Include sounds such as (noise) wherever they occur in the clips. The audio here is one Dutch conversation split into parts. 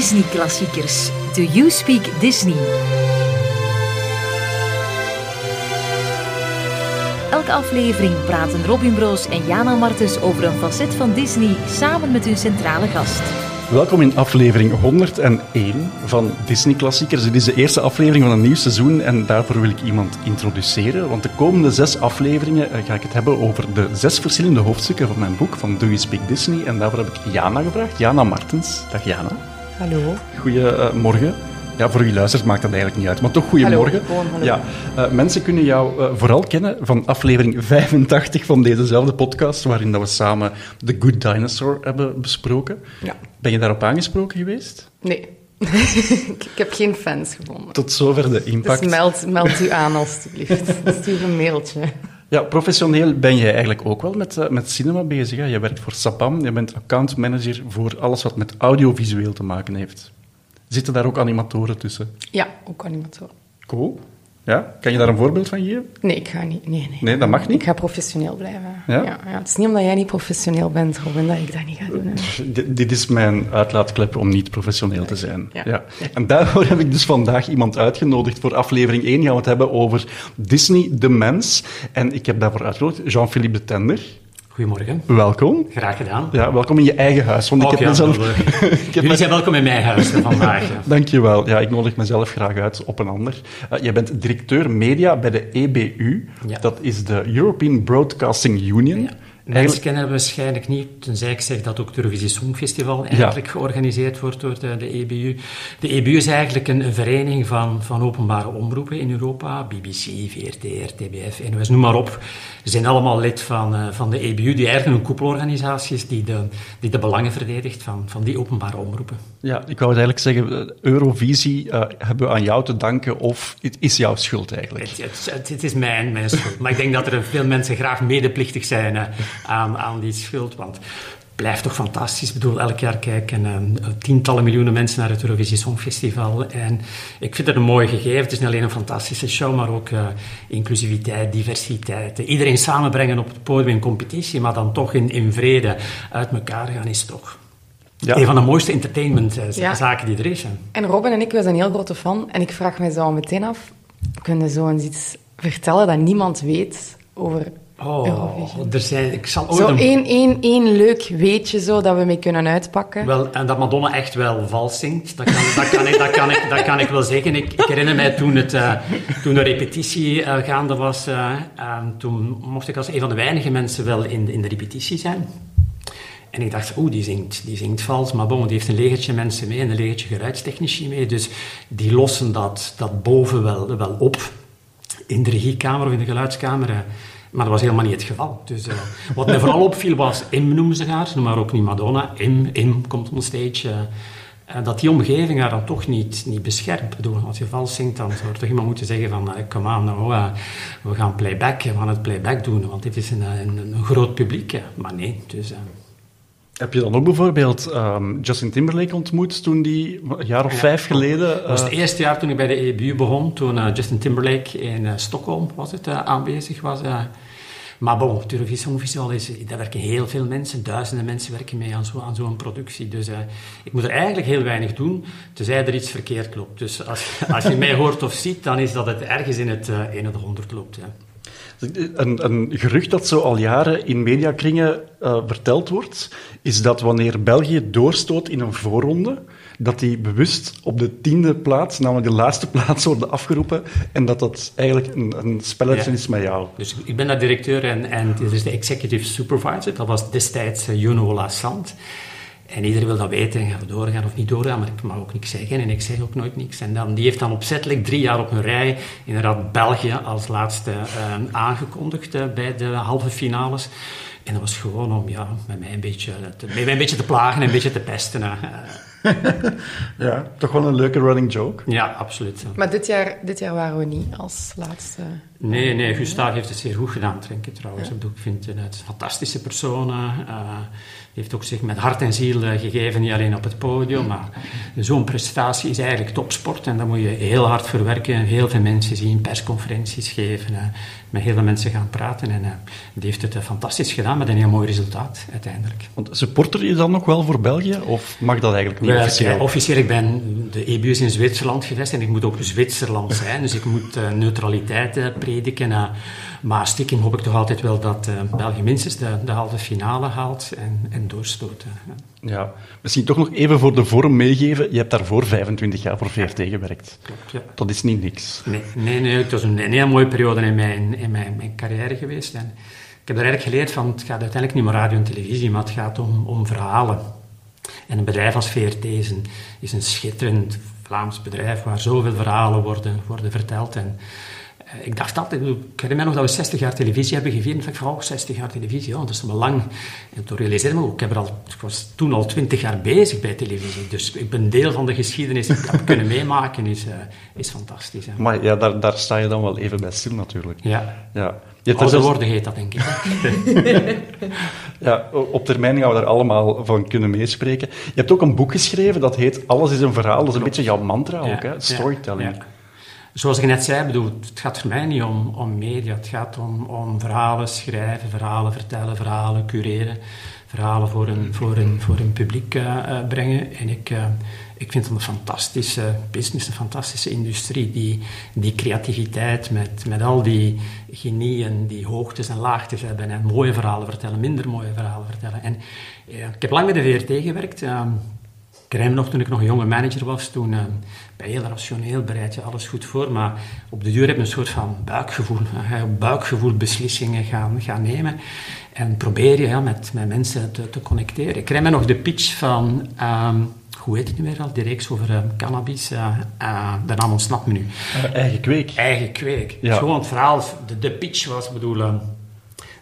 Disney-klassiekers. Do You Speak Disney? Elke aflevering praten Robin Broos en Jana Martens over een facet van Disney samen met hun centrale gast. Welkom in aflevering 101 van Disney Klassiekers. Dit is de eerste aflevering van een nieuw seizoen en daarvoor wil ik iemand introduceren. Want de komende zes afleveringen eh, ga ik het hebben over de zes verschillende hoofdstukken van mijn boek van Do You Speak Disney. En daarvoor heb ik Jana gevraagd, Jana Martens. Dag Jana. Hallo. Goedemorgen. Ja, voor wie luistert maakt dat eigenlijk niet uit, maar toch goedemorgen. Hallo, hallo. Ja, uh, mensen kunnen jou uh, vooral kennen van aflevering 85 van dezezelfde podcast, waarin dat we samen The Good Dinosaur hebben besproken. Ja. Ben je daarop aangesproken geweest? Nee. (laughs) ik heb geen fans gevonden. Tot zover de impact. Dus meld, meld u aan, alstublieft. (laughs) Stuur een mailtje. Ja, professioneel ben jij eigenlijk ook wel met, uh, met cinema bezig. Hè? Je werkt voor Sapam, je bent accountmanager voor alles wat met audiovisueel te maken heeft. Zitten daar ook animatoren tussen? Ja, ook animatoren. Cool. Ja? Kan je daar een voorbeeld van geven? Nee, ik ga niet. Nee, nee. Nee, dat mag niet? Ik ga professioneel blijven. Ja? Ja, ja. Het is niet omdat jij niet professioneel bent, Robin, dat ik dat niet ga doen. D- dit is mijn uitlaatklep om niet professioneel te zijn. Ja. Ja. En daarvoor heb ik dus vandaag iemand uitgenodigd. Voor aflevering 1 gaan we het hebben over Disney, de mens. En ik heb daarvoor uitgenodigd Jean-Philippe de Tender. Goedemorgen. Welkom. Graag gedaan. Ja, welkom in je eigen huis. Want ik heb ja, mezelf... wel, (laughs) ik heb Jullie zijn welkom in mijn huis vandaag. ja. (laughs) Dankjewel. Ja, ik nodig mezelf graag uit op een ander. Uh, jij bent directeur media bij de EBU. Ja. Dat is de European Broadcasting Union. Mensen kennen het waarschijnlijk niet, tenzij ik zeg dat ook het Eurovisie Songfestival eigenlijk georganiseerd wordt door de, de EBU. De EBU is eigenlijk een, een vereniging van, van openbare omroepen in Europa. BBC, VRT, RTBF, NOS, noem maar op. Ze zijn allemaal lid van, eh, van de EBU, die eigenlijk een koepelorganisatie is die de, die de belangen verdedigt van, van die openbare omroepen. Ja, ik wou eigenlijk zeggen, eh, Eurovisie eh, hebben we aan jou te danken of het is jouw schuld eigenlijk? Het, het, het- het is mijn, mijn schuld. Maar ik denk dat er veel mensen graag medeplichtig zijn aan, aan die schuld. Want het blijft toch fantastisch. Ik bedoel, elk jaar kijken eh, tientallen miljoenen mensen naar het Eurovisie Songfestival. En ik vind het een mooi gegeven. Het is niet alleen een fantastische show, maar ook eh, inclusiviteit, diversiteit. Iedereen samenbrengen op het podium in competitie, maar dan toch in, in vrede uit elkaar gaan, is toch Ja. een van de mooiste entertainment eh, Ja. zaken die er is. hè. En Robin en ik, we zijn een heel grote fan. En ik vraag mij zo meteen af, kunnen zo eens iets vertellen dat niemand weet over Oh, Eurovision? er zijn, ik zal ooit Zo een- één, één, één leuk weetje zo, dat we mee kunnen uitpakken. Wel, en dat Madonna echt wel vals zingt, dat kan, dat kan, ik, dat kan, ik, dat kan ik wel zeggen. Ik, ik herinner mij toen, het, eh, toen de repetitie eh, gaande was, eh, eh, toen mocht ik als een van de weinige mensen wel in, de- in de repetitie zijn. En ik dacht, oeh, die zingt, die zingt vals, maar bon, die heeft een legertje mensen mee en een legertje geluidstechnici mee, dus die lossen dat, dat boven wel, wel op in de regiekamer of in de geluidskamer. Maar dat was helemaal niet het geval. Dus, eh, wat mij vooral opviel was, Im noemen ze haar, haar ook niet Madonna. Im, Im komt on stage. en dat die omgeving haar dan toch niet, niet beschermt. Bedoel, als je vals zingt, dan zou er toch iemand moeten zeggen van, kom aan, nou, we gaan playback, we gaan het playback doen, want dit is een, een, een groot publiek. Maar nee, dus... eh, Heb je dan ook bijvoorbeeld ehm, Justin Timberlake ontmoet toen die een jaar of vijf geleden... Dat was eh, het eerste jaar toen ik bij de EBU begon, toen eh, Justin Timberlake in eh, Stockholm was het, eh, aanwezig was. eh. maar bon, Eurovisie Songfestival is, daar werken heel veel mensen, duizenden mensen werken mee aan zo- aan zo'n productie. Dus eh, ik moet er eigenlijk heel weinig doen, tenzij er iets verkeerd loopt. Dus als, als je (laughs) mij hoort of ziet, dan is dat het ergens in het, eh in het honderd loopt. Ja. Een, een gerucht dat zo al jaren in mediakringen eh, verteld wordt, is dat wanneer België doorstoot in een voorronde, dat die bewust op de tiende plaats, namelijk de laatste (laughs) plaats, worden afgeroepen en dat dat eigenlijk een, een spelletje Ja. is met jou. Dus ik ben daar directeur en, en dit is de executive supervisor. Dat was destijds uh, Juno Lassant. En iedereen wil dan weten, gaan we doorgaan of niet doorgaan, maar ik mag ook niks zeggen en ik zeg ook nooit niks. En dan, die heeft dan opzettelijk drie jaar op een rij inderdaad België als laatste eh, aangekondigd eh, bij de halve finales. En dat was gewoon om ja, met mij een beetje te, met mij een beetje te plagen en een beetje te pesten. eh. (laughs) Ja, toch wel een leuke running joke. Ja, absoluut. Maar dit jaar, dit jaar waren we niet als laatste. Nee, nee, Gustav heeft het zeer goed gedaan, denk ik trouwens. Ik vind het een fantastische persoon. Uh, heeft ook zich met hart en ziel eh, gegeven, niet alleen op het podium, maar zo'n prestatie is eigenlijk topsport en daar moet je heel hard voor werken. Heel veel mensen zien, persconferenties geven, uh, met heel veel mensen gaan praten. En uh, die heeft het fantastisch gedaan met een heel mooi resultaat uiteindelijk. Want supporter je dan nog wel voor België of mag dat eigenlijk niet officieel? officieel, ik ben de EBU is in Zwitserland geweest en ik moet ook Zwitserland zijn, dus ik moet neutraliteit prediken. Maar stiekem hoop ik toch altijd wel dat uh, België minstens de, de, halve finale haalt en, en doorstoten. Ja. ja. misschien toch nog even voor de vorm meegeven. Je hebt daarvoor 25 jaar voor VRT gewerkt. Klopt, ja. Dat is niet niks. Nee, nee, nee het was een, een heel mooie periode in mijn, in mijn, mijn carrière geweest. En ik heb er eigenlijk geleerd van, het gaat uiteindelijk niet om radio en televisie, maar het gaat om, om verhalen. En een bedrijf als VRT is een, is een schitterend Vlaams bedrijf waar zoveel verhalen worden, worden verteld. En eh, ik dacht altijd, ik herinner me nog dat we 60 jaar televisie hebben gevierd. Ik van, oh, 60 jaar televisie, oh, dat is wel lang. En toen realiseerde ik me, ik, heb er al, ik was toen al 20 jaar bezig bij televisie. Dus ik ben deel van de geschiedenis, ik heb kunnen (laughs) meemaken, is, uh, is fantastisch. Hè. Maar ja, daar, daar sta je dan wel even bij stil natuurlijk. Ja. ja. Je Oude woorden heet dat, denk ik. (laughs) ja, op termijn gaan we daar allemaal van kunnen meespreken. Je hebt ook een boek geschreven, dat heet Alles is een verhaal. Dat is een beetje jouw mantra ook, hè? storytelling. Ja zoals ik net zei, bedoel, het gaat voor mij niet om, om media. Het gaat om, om verhalen schrijven, verhalen vertellen, verhalen cureren, verhalen voor een, voor een, voor een publiek uh, brengen. En ik, uh, ik vind het een fantastische business, een fantastische industrie. Die, die creativiteit met, met al die genieën, die hoogtes en laagtes hebben. En mooie verhalen vertellen, minder mooie verhalen vertellen. En ik heb lang met de VRT gewerkt. Ehm, ik herinner me nog toen ik nog een jonge manager was, toen uh, ben je heel rationeel, bereid je alles goed voor, maar op de duur heb je een soort van buikgevoel. Uh, buikgevoel beslissingen gaan, gaan nemen en probeer je ja, met, met mensen te, te connecteren. Ik herinner me nog de pitch van, um, hoe heet het nu weer al, die reeks over uh, cannabis, uh, de naam ontsnapt me nu. eigen kweek. Eigen kweek. Ja. Gewoon het verhaal, de, de pitch was, bedoel ehm,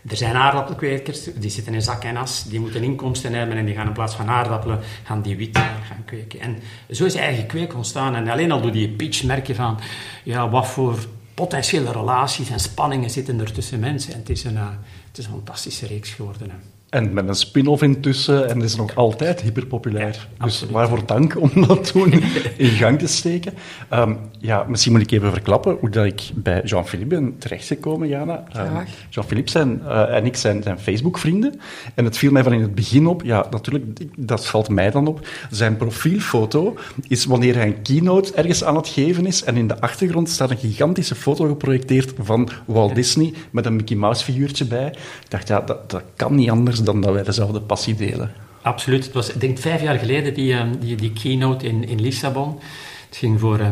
er zijn aardappelkwekers, die zitten in zak en as, die moeten inkomsten hebben en die gaan in plaats van aardappelen, gaan die wiet gaan kweken. En zo is eigen kweek ontstaan. En alleen al door die pitch merk je van, ja, wat voor potentiële relaties en spanningen zitten er tussen mensen. En het is een, uh, het is een fantastische reeks geworden. Hè. En met een spin-off intussen, en dat is nog altijd hyperpopulair. Ja, dus waarvoor dank om dat toen in gang te steken. Um, ja, misschien moet ik even verklappen hoe dat ik bij Jean-Philippe ben terechtgekomen, Jana. Um, Jean-Philippe zijn, uh, en ik zijn, zijn Facebook-vrienden. En het viel mij van in het begin op, ja, natuurlijk, dat valt mij dan op. Zijn profielfoto is wanneer hij een keynote ergens aan het geven is, en in de achtergrond staat een gigantische foto geprojecteerd van Walt Disney met een Mickey Mouse figuurtje bij. Ik dacht, ja, dat, dat kan niet anders dan dat wij dezelfde passie delen. Absoluut. Het was, ik denk, vijf jaar geleden die, ehm, die, die keynote in, in Lissabon. Het ging voor uh,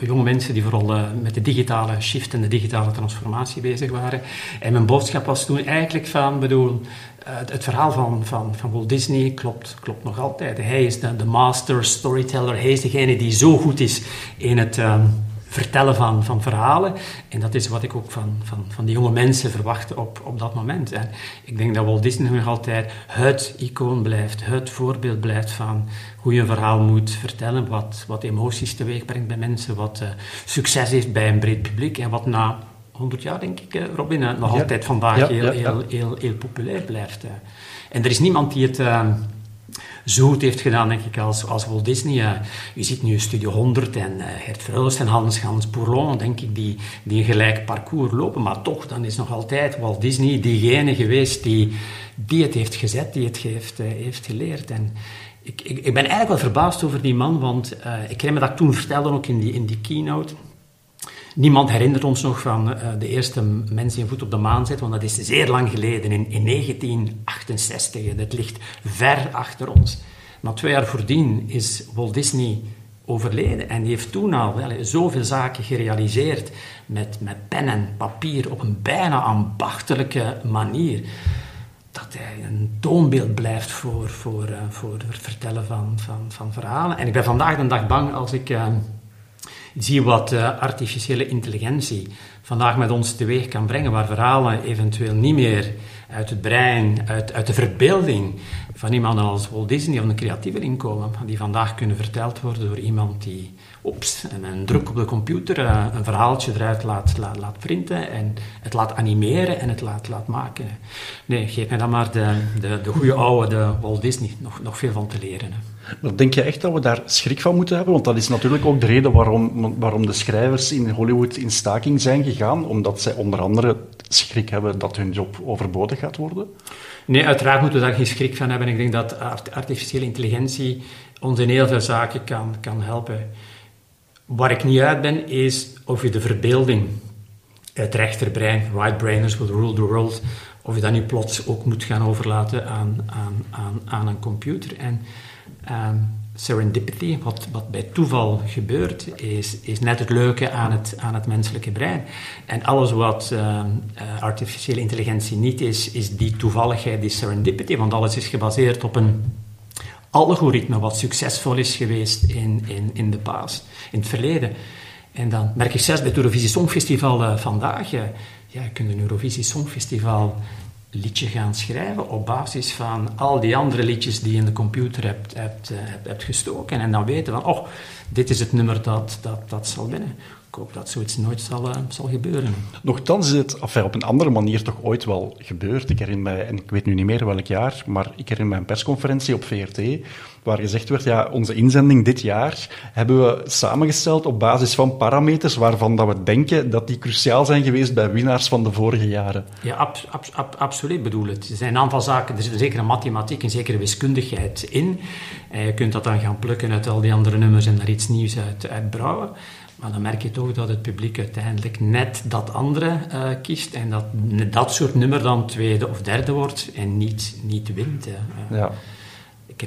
jonge mensen die vooral uh, met de digitale shift en de digitale transformatie bezig waren. En mijn boodschap was toen eigenlijk van, bedoel, uh, het, verhaal van, van, van Walt Disney klopt, klopt nog altijd. Hij is de, de master storyteller, hij is degene die zo goed is in het... Ehm, vertellen van, van verhalen. En dat is wat ik ook van, van, van die jonge mensen verwacht op, op dat moment. En ik denk dat Walt Disney nog altijd het icoon blijft, het voorbeeld blijft van hoe je een verhaal moet vertellen, wat, wat emoties teweeg brengt bij mensen, wat uh, succes heeft bij een breed publiek en wat na 100 jaar, denk ik, uh, Robin, uh, nog altijd vandaag heel, heel, heel, heel, populair blijft. En er is niemand die het zo goed heeft gedaan, denk ik, als, als Walt Disney. Je ziet nu Studio 100 en uh, Gert en Hans Gans Bourlon, denk ik, die, die een gelijk parcours lopen. Maar toch, dan is nog altijd Walt Disney diegene geweest die, die het heeft gezet, die het heeft, uh, heeft geleerd. En ik, ik, ben eigenlijk wel verbaasd over die man, want ik herinner me dat toen vertelde, ook in die, in die keynote. Niemand herinnert ons nog van uh, de eerste mens die een voet op de maan zet, want dat is zeer lang geleden, in, in 1968. Dat ligt ver achter ons. Maar twee jaar voordien is Walt Disney overleden en die heeft toen al wel, zoveel zaken gerealiseerd met, met pen en papier op een bijna ambachtelijke manier dat hij een toonbeeld blijft voor, voor, uh, voor het vertellen van, van, van verhalen. En ik ben vandaag de dag bang als ik... zie wat uh, artificiële intelligentie vandaag met ons teweeg kan brengen, waar verhalen eventueel niet meer uit het brein, uit, uit de verbeelding van iemand als Walt Disney of een creatieve inkomen, die vandaag kunnen verteld worden door iemand die ops, en een druk op de computer uh, een verhaaltje eruit laat, laat, laat, printen en het laat animeren en het laat, laat maken. Nee, geef mij dan maar de, de, de goede oude de Walt Disney nog, nog veel van te leren. Maar denk je echt dat we daar schrik van moeten hebben? Want dat is natuurlijk ook de reden waarom, waarom de schrijvers in Hollywood in staking zijn gegaan, omdat zij onder andere schrik hebben dat hun job overbodig gaat worden? Nee, uiteraard moeten we daar geen schrik van hebben. Ik denk dat artificiële intelligentie ons in heel veel zaken kan, kan helpen. Waar ik niet uit ben, is je de verbeelding, het rechterbrein, right brainers will rule the world, of je dat nu plots ook moet gaan overlaten aan, aan, aan, aan een computer. En um, serendipity, wat, wat bij toeval gebeurt, is, is net het leuke aan het, aan het menselijke brein. En alles wat uh, artificiële intelligentie niet is, is die toevalligheid, die serendipity, want alles is gebaseerd op een algoritme wat succesvol is geweest in, in, in de past, in het verleden. En dan merk ik zelfs bij het Eurovisie Songfestival uh, vandaag, uh, ja, je kunt een Eurovisie Songfestival liedje gaan schrijven op basis van al die andere liedjes die je in de computer hebt, hebt, hebt, gestoken. En dan weten van, oh, dit is het nummer dat, dat, dat zal winnen. Ik hoop dat zoiets nooit zal, zal gebeuren. Nochtans is het op een andere manier toch ooit wel gebeurd. Ik herinner mij, en ik weet nu niet meer welk jaar, maar ik herinner mij een persconferentie op VRT waar gezegd werd, ja, onze inzending dit jaar hebben we samengesteld op basis van parameters waarvan dat we denken dat die cruciaal zijn geweest bij winnaars van de vorige jaren. Ja, ab, ab, ab, absoluut bedoel het. Er zijn een aantal zaken, er zit zeker een mathematiek en zekere wiskundigheid in. En je kunt dat dan gaan plukken uit al die andere nummers en daar iets nieuws uit, uitbrouwen. Maar dan merk je toch dat het publiek uiteindelijk net dat andere uh, kiest en dat dat soort nummer dan tweede of derde wordt en niet, niet wint. Uh, ja.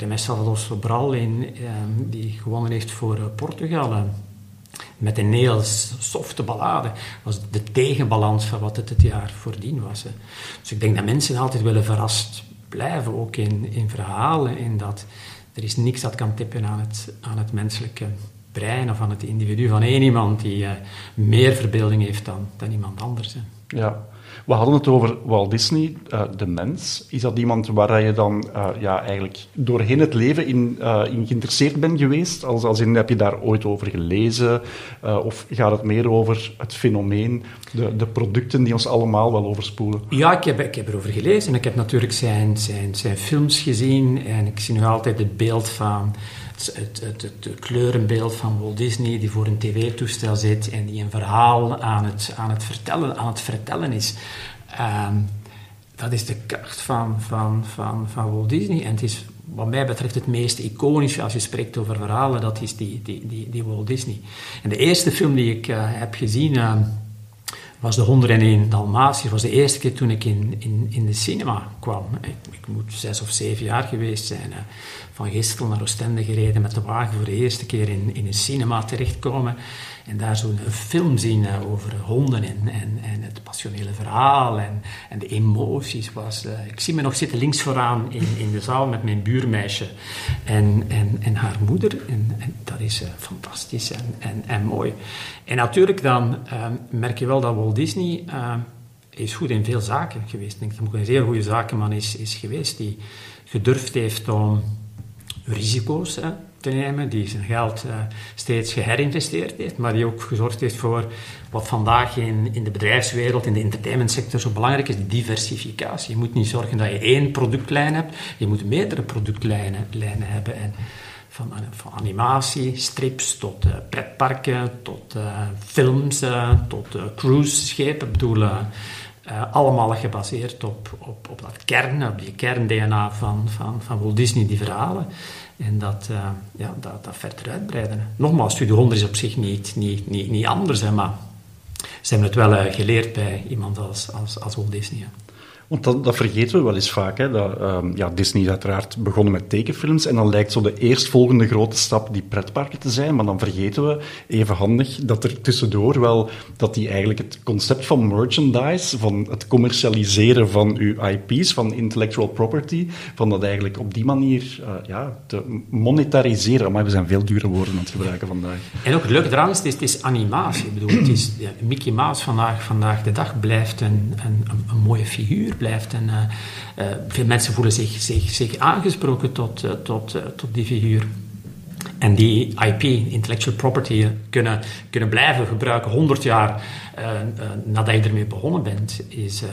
Mij Salvador Sobral, in, um, die gewonnen heeft voor uh, Portugal. Uh, met een heel softe ballade. was de tegenbalans van wat het het jaar voordien was. Hè. Dus ik denk dat mensen altijd willen verrast blijven, ook in, in verhalen. In dat er is niks dat kan tippen aan het, aan het menselijke brein of aan het individu van één iemand die uh, meer verbeelding heeft dan, dan iemand anders. Hè. Ja. We hadden het over Walt Disney, uh, de mens. Is dat iemand waar je dan uh, ja, eigenlijk doorheen het leven in, uh, in geïnteresseerd bent geweest? Als, als in, heb je daar ooit over gelezen? of gaat het meer over het fenomeen, de, de producten die ons allemaal wel overspoelen? Ja, ik heb, ik heb erover gelezen. Ik heb natuurlijk zijn, zijn, zijn films gezien. En ik zie nu altijd het beeld van het, kleurenbeeld van Walt Disney die voor een tv-toestel zit en die een verhaal aan het, aan het, vertellen, aan het vertellen is. Um, dat is de kracht van, van, van, van Walt Disney. En het is wat mij betreft het meest iconische als je spreekt over verhalen, dat is die, die, die, die Walt Disney. En de eerste film die ik uh, heb gezien... Uh, was de 101 Dalmatiërs. was de eerste keer toen ik in, in, in de cinema kwam. Ik, moet zes of zeven jaar geweest zijn. Van Gistel naar Oostende gereden met de wagen voor de eerste keer in, in een cinema terechtkomen. En daar zo'n film zien over honden en, en, en het passionele verhaal en, en de emoties. Was, uh, ik zie me nog zitten links vooraan in, in de zaal met mijn buurmeisje en, en, en haar moeder. En, en dat is uh, fantastisch en, en, en mooi. En natuurlijk dan uh, merk je wel dat Walt Disney is goed in veel zaken geweest. Ik denk dat hij een zeer goede zakenman is, is geweest die gedurfd heeft om risico's hè, te nemen, die zijn geld uh, steeds geherinvesteerd heeft, maar die ook gezorgd heeft voor wat vandaag in, in de bedrijfswereld, in de entertainmentsector zo belangrijk is, diversificatie. Je moet niet zorgen dat je één productlijn hebt, je moet meerdere productlijnen lijnen hebben. En van, van animatie, strips, tot uh, pretparken, tot films, tot cruiseschepen. Ik bedoel, allemaal gebaseerd op, op, op dat kern, op die kern-DNA van, van, van Walt Disney, die verhalen. En dat, uh, ja, dat, dat verder uitbreiden. Nogmaals, Studio 100 is op zich niet, niet, niet, niet anders, maar ze hebben het wel uh, geleerd bij iemand als, als, als Walt Disney. Want dat, vergeten we wel eens vaak. Hè? Dat, ehm, ja, Disney is uiteraard begonnen met tekenfilms en dan lijkt zo de eerstvolgende grote stap die pretparken te zijn, maar dan vergeten we even handig dat er tussendoor wel, dat die eigenlijk het concept van merchandise, van het commercialiseren van uw IP's, van intellectual property, van dat eigenlijk op die manier uh, ja, te monetariseren. Maar we zijn veel dure woorden aan het gebruiken vandaag. En ook het leuke eraan is, het is, is animatie. Ik bedoel, het is, ja, Mickey Mouse vandaag, vandaag de dag blijft een, een, een mooie figuur blijft. En, uh, veel mensen voelen zich, zich, zich aangesproken tot, uh, tot, tot die figuur. En die IP, intellectual property, kunnen, kunnen blijven gebruiken 100 jaar nadat je ermee begonnen bent, is,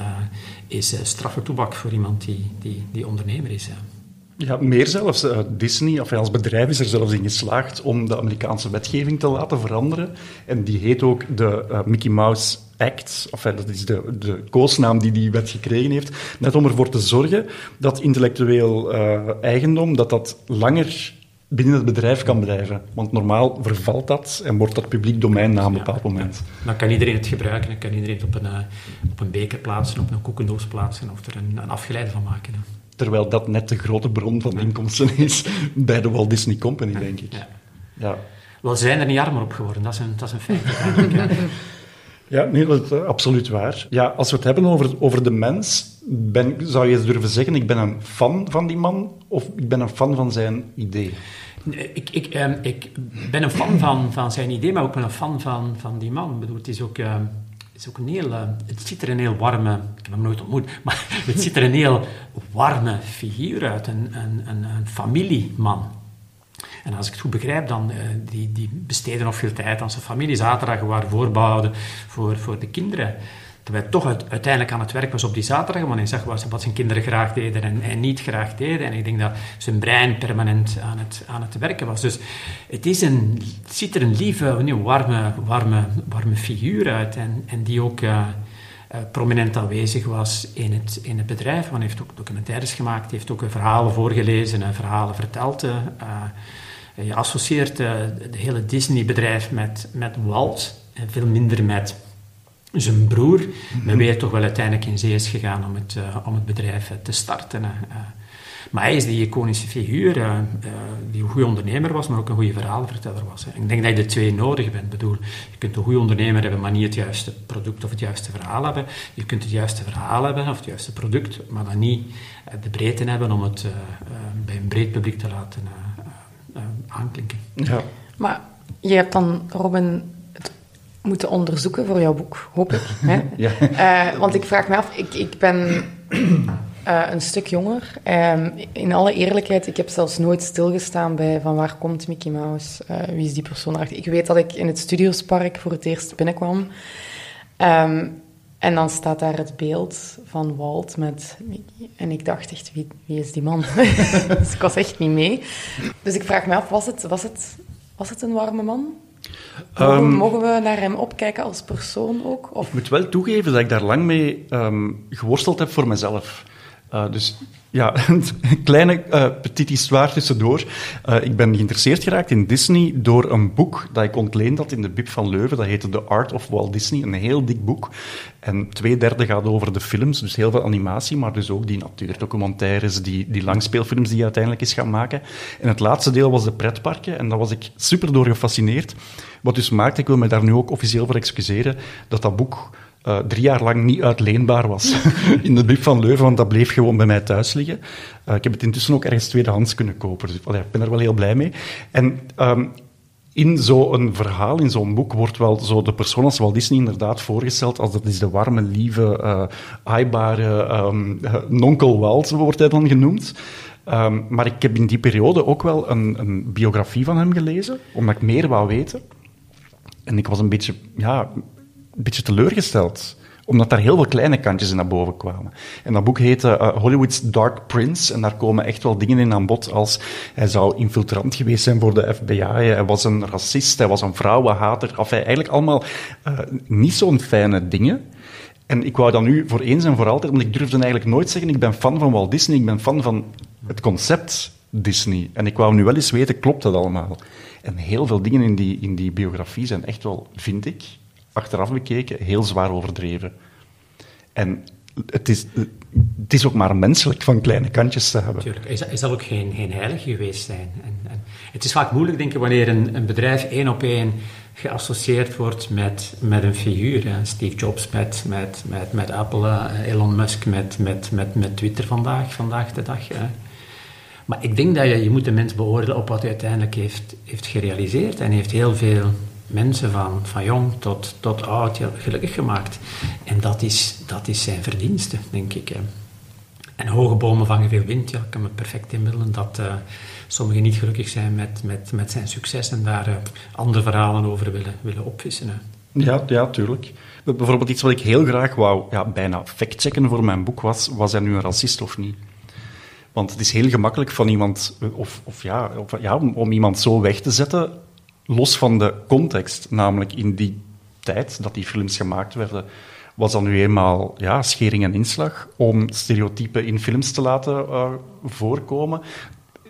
is straffe toebak voor iemand die, die, die ondernemer is. Ja, meer zelfs. Disney, of als bedrijf, is er zelfs in geslaagd om de Amerikaanse wetgeving te laten veranderen. En die heet ook de Mickey Mouse Act, of dat is de, de koosnaam die die wet gekregen heeft, net om ervoor te zorgen dat intellectueel uh, eigendom dat dat langer binnen het bedrijf kan blijven. Want normaal vervalt dat en wordt dat publiek domein na een bepaald moment. Dan kan iedereen het gebruiken, dan kan iedereen het op een, uh, op een beker plaatsen, op een koekendoos plaatsen of er een, een afgeleide van maken. Hè. Terwijl dat net de grote bron van inkomsten is bij de Walt Disney Company, denk ik. Ja. ja. Wel, zijn er niet armer op geworden, dat is een, dat is een feit. (laughs) Ja, nee, dat is absoluut waar. Ja, als we het hebben over, over de mens, ben, zou je durven zeggen, ik ben een fan van die man, of ik ben een fan van zijn idee? Ik, ik, eh, ik ben een fan van, van zijn idee, maar ook een fan van, van die man. Ik bedoel, het is ook... Het, is ook een heel, uh, het ziet er een heel warme, ik heb hem nooit ontmoet, (laughs) maar het ziet er een heel warme figuur uit, een, een, een familieman. En als ik het goed begrijp, dan uh, die, die besteden nog veel tijd aan zijn familie. Zaterdag waren voorbouwden voor, voor de kinderen. Terwijl toch uit, uiteindelijk aan het werk was op die zaterdag, want hij zag wat, zijn kinderen graag deden en, en, niet graag deden. En ik denk dat zijn brein permanent aan het, aan het werken was. Dus het, is een, ziet er een lieve, een warme, warme, warme figuur uit. En, en die ook uh, uh, prominent aanwezig was in het, in het bedrijf. Want hij heeft ook documentaires gemaakt, heeft ook verhalen voorgelezen en verhalen verteld. Je associeert uh, het hele Disney-bedrijf met, met Walt en veel minder met zijn broer. Mm -hmm. Maar toch wel uiteindelijk in zee is gegaan om het, uh, om het bedrijf te starten. Maar hij is die iconische figuur, die een goede ondernemer was, maar ook een goede verhalenverteller was. Hè. Ik denk dat je de twee nodig bent. Ik bedoel, je kunt een goede ondernemer hebben, maar niet het juiste product of het juiste verhaal hebben. Je kunt het juiste verhaal hebben of het juiste product, maar dan niet de breedte hebben om het bij een breed publiek te laten aanklinken. Ja. Maar je hebt dan, Robin, het moeten onderzoeken voor jouw boek, hoop ik. Hè? (laughs) ja. Uh, want ik vraag me af, ik, ik ben uh, een stuk jonger. Um, in alle eerlijkheid, ik heb zelfs nooit stilgestaan bij van waar komt Mickey Mouse, uh, wie is die persoon achter. Ik weet dat ik in het Studiospark voor het eerst binnenkwam. Um, en dan staat daar het beeld van Walt met. En ik dacht echt, wie, wie is die man? (laughs) dus ik was echt niet mee. Dus ik vraag me af, was het, was het, was het een warme man? Mogen, um, mogen, we naar hem opkijken als persoon ook? Of? Ik moet wel toegeven dat ik daar lang mee um, geworsteld heb voor mezelf. Uh, dus ja, een (laughs) kleine uh, petit histoire tussendoor. Uh, ik ben geïnteresseerd geraakt in Disney door een boek dat ik ontleend had in de Bib van Leuven. Dat heette The Art of Walt Disney. Een heel dik boek. En twee derde gaat over de films, dus heel veel animatie, maar dus ook die natuurdocumentaires, die, die langspeelfilms die hij uiteindelijk is gaan maken. En het laatste deel was de pretparken. En daar was ik super door gefascineerd. Wat dus maakt, ik wil me daar nu ook officieel voor excuseren, dat dat boek uh, drie jaar lang niet uitleenbaar was (laughs) in de Bib van Leuven, want dat bleef gewoon bij mij thuis liggen. Uh, ik heb het intussen ook ergens tweedehands kunnen kopen, dus allee, ik ben er wel heel blij mee. En um, in zo'n verhaal, in zo'n boek, wordt wel zo de persoon als Walt Disney inderdaad voorgesteld als dat is de warme, lieve, uh, aaibare um, nonkel Walt, wordt hij dan genoemd. Um, maar ik heb in die periode ook wel een, een biografie van hem gelezen, omdat ik meer wou weten. En ik was een beetje, ja, een beetje teleurgesteld omdat daar heel veel kleine kantjes in naar boven kwamen. En dat boek heette uh, Hollywood's Dark Prince. En daar komen echt wel dingen in aan bod als hij zou infiltrant geweest zijn voor de FBI, hij was een racist, hij was een vrouwenhater. Of hij eigenlijk allemaal uh, niet zo'n fijne dingen. En ik wou dat nu voor eens en voor altijd, want ik durfde eigenlijk nooit zeggen, ik ben fan van Walt Disney, ik ben fan van het concept Disney. En ik wou nu wel eens weten, klopt dat allemaal? En heel veel dingen in die, in die biografie zijn echt wel, vind ik, achteraf bekeken, heel zwaar overdreven. En het is, is ook maar menselijk van kleine kantjes te hebben. Tuurlijk, hij hij zal ook geen, geen heilige geweest zijn. En, en het is vaak moeilijk, denk ik, wanneer een, een bedrijf één op één geassocieerd wordt met, met een figuur. Hè. Steve Jobs met, met, met, met Apple, uh, Elon Musk met, met, met, met Twitter vandaag, vandaag de dag. Hè. Maar ik denk dat je, je moet de mens beoordelen op wat hij uiteindelijk heeft, heeft gerealiseerd. En heeft heel veel mensen van, van jong tot, tot oud gelukkig gemaakt. En dat is, dat is zijn verdienste, denk ik. En hoge bomen vangen veel wind. Ja, ik kan me perfect inbeelden dat uh, sommigen niet gelukkig zijn met, met, met zijn succes en daar uh, andere verhalen over willen, willen opvissen. Hè. Ja, ja, tuurlijk. Bijvoorbeeld iets wat ik heel graag wou ja, bijna factchecken voor mijn boek was, was hij nu een racist of niet? Want het is heel gemakkelijk van iemand, of, of, ja, of ja, om iemand zo weg te zetten, los van de context. Namelijk in die tijd dat die films gemaakt werden, was dat nu eenmaal ja, schering en inslag om stereotypen in films te laten uh, voorkomen.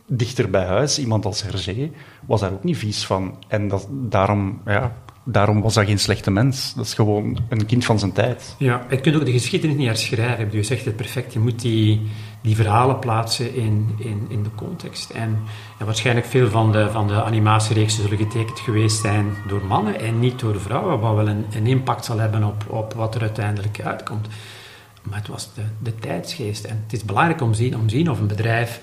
Dichter bij huis, iemand als Hergé, was daar ook niet vies van. En dat, daarom, ja, daarom was dat geen slechte mens. Dat is gewoon een kind van zijn tijd. Ja, je kunt ook de geschiedenis niet herschrijven. Je zegt het perfect. Je moet die, die verhalen plaatsen in, in, in de context. En ja, waarschijnlijk veel van de, van de animatiereeksen zullen getekend geweest zijn door mannen en niet door vrouwen, wat wel een, een impact zal hebben op, op wat er uiteindelijk uitkomt. Maar het was de, de tijdsgeest. En het is belangrijk om te zien, om zien of een bedrijf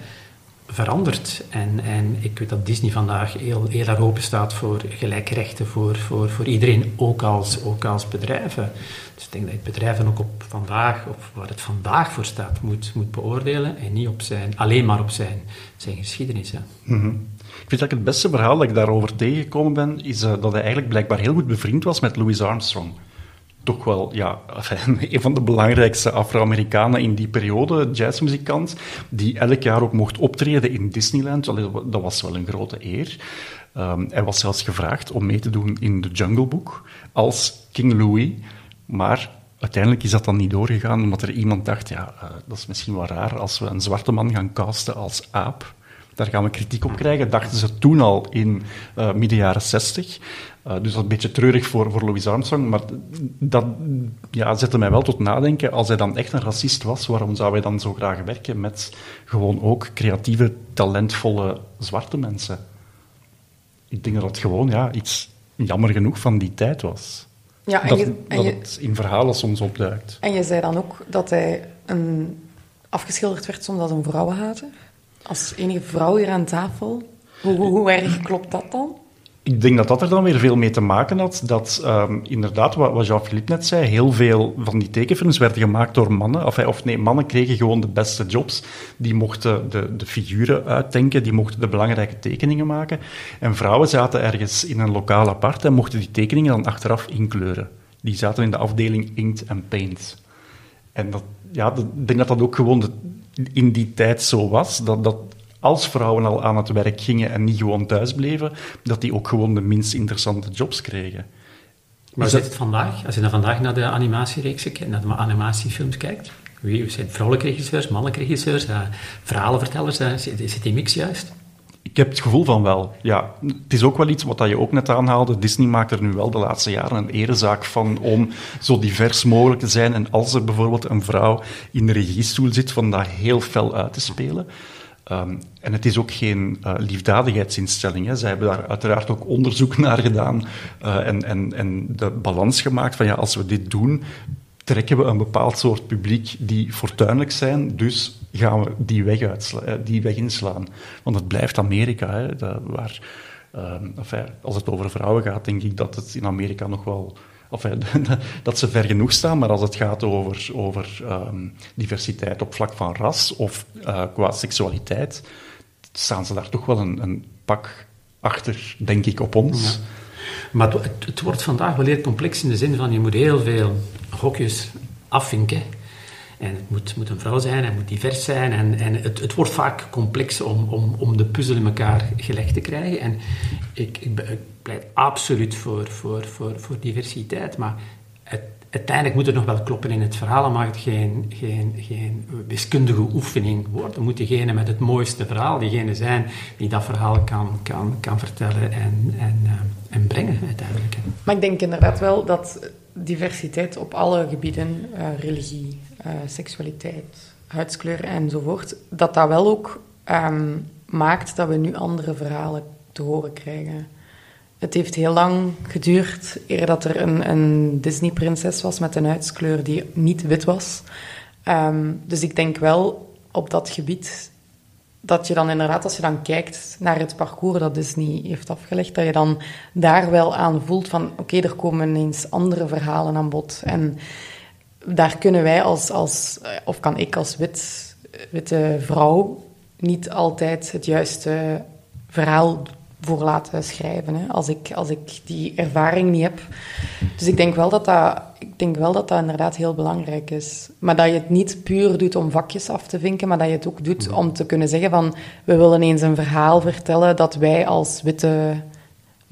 verandert. En, en ik weet dat Disney vandaag heel, heel erg open staat voor gelijke rechten voor, voor, voor iedereen, ook als, ook als bedrijven. Dus ik denk dat het bedrijven ook op vandaag, of waar het vandaag voor staat, moet, moet beoordelen en niet op zijn, alleen maar op zijn, zijn geschiedenis. Mm -hmm. Ik vind dat het beste verhaal dat ik daarover tegengekomen ben, is uh, dat hij eigenlijk blijkbaar heel goed bevriend was met Louis Armstrong toch wel ja, (laughs) een van de belangrijkste Afro-Amerikanen in die periode, jazzmuzikant, die elk jaar ook mocht optreden in Disneyland. Dat was wel een grote eer. Um, hij was zelfs gevraagd om mee te doen in The Jungle Book als King Louis, maar uiteindelijk is dat dan niet doorgegaan, omdat er iemand dacht, ja, uh, dat is misschien wel raar als we een zwarte man gaan casten als aap. Daar gaan we kritiek op krijgen, dachten ze toen al in uh, midden jaren 60. Uh, dus dat is een beetje treurig voor, voor Louis Armstrong, maar dat ja, zette mij wel tot nadenken. Als hij dan echt een racist was, waarom zou hij dan zo graag werken met gewoon ook creatieve, talentvolle zwarte mensen? Ik denk dat het gewoon ja, iets jammer genoeg van die tijd was. Ja, en dat, je, en dat je, het in verhalen soms opduikt. En je zei dan ook dat hij een, afgeschilderd werd soms als een vrouwenhater? Als enige vrouw hier aan tafel. Hoe, erg klopt dat dan? Ik denk dat dat er dan weer veel mee te maken had. Dat um, inderdaad, wat, Jean-Philippe net zei, heel veel van die tekenfilms werden gemaakt door mannen. Of, of nee, mannen kregen gewoon de beste jobs. Die mochten de, de figuren uitdenken, die mochten de belangrijke tekeningen maken. En vrouwen zaten ergens in een lokaal apart en mochten die tekeningen dan achteraf inkleuren. Die zaten in de afdeling inkt en paint. En dat, ja, ik denk dat dat ook gewoon de, in die tijd zo was. Dat, dat als vrouwen al aan het werk gingen en niet gewoon thuis bleven, dat die ook gewoon de minst interessante jobs kregen. Maar zit het vandaag? Als je naar vandaag naar de animatiereeksen kijkt, naar de animatiefilms kijkt, wie zijn vrouwelijke regisseurs, mannelijke regisseurs, uh, verhalenvertellers, uh, zit die mix juist? Ik heb het gevoel van wel, ja. Het is ook wel iets wat je ook net aanhaalde. Disney maakt er nu wel de laatste jaren een erezaak van om zo divers mogelijk te zijn. En als er bijvoorbeeld een vrouw in de regiestoel zit, van dat heel fel uit te spelen. Um, en het is ook geen uh, liefdadigheidsinstelling. Hè. Zij hebben daar uiteraard ook onderzoek (laughs) naar gedaan uh, en, en, en de balans gemaakt van ja, als we dit doen, trekken we een bepaald soort publiek die fortuinlijk zijn, dus gaan we die weg, uitsla- die inslaan. Want het blijft Amerika, hè, waar, enfin, als het over vrouwen gaat, denk ik dat het in Amerika nog wel of, (laughs) dat ze ver genoeg staan, maar als het gaat over, over um, diversiteit op vlak van ras of uh, qua seksualiteit, staan ze daar toch wel een, een pak achter, denk ik, op ons. Ja. Maar het, wordt vandaag wel heel complex in de zin van je moet heel veel hokjes afvinken. En het moet, moet een vrouw zijn, het moet divers zijn. En, en het, het wordt vaak complex om, om, om de puzzel in elkaar gelegd te krijgen. En ik, ik, ik pleit absoluut voor, voor, voor, voor diversiteit. Maar uiteindelijk moet het nog wel kloppen in het verhaal. mag het geen, geen, geen wiskundige oefening worden. Het moet degene met het mooiste verhaal, diegene zijn die dat verhaal kan, kan, kan vertellen en, en, uh, en brengen uiteindelijk. Maar ik denk inderdaad wel dat diversiteit op alle gebieden, uh, religie, uh, seksualiteit, huidskleur enzovoort, dat dat wel ook ehm, maakt dat we nu andere verhalen te horen krijgen. Het heeft heel lang geduurd eer dat er een, een Disney-prinses was met een huidskleur die niet wit was. Ehm, dus ik denk wel op dat gebied dat je dan inderdaad, als je dan kijkt naar het parcours dat Disney heeft afgelegd, dat je dan daar wel aan voelt van oké, er komen ineens andere verhalen aan bod. En daar kunnen wij als, als of kan ik als wit, witte vrouw niet altijd het juiste verhaal voor laten schrijven. Hè, als, ik, als ik die ervaring niet heb. Dus ik denk, wel dat dat, ik denk wel dat dat inderdaad heel belangrijk is. Maar dat je het niet puur doet om vakjes af te vinken, maar dat je het ook doet om te kunnen zeggen van we willen eens een verhaal vertellen dat wij als witte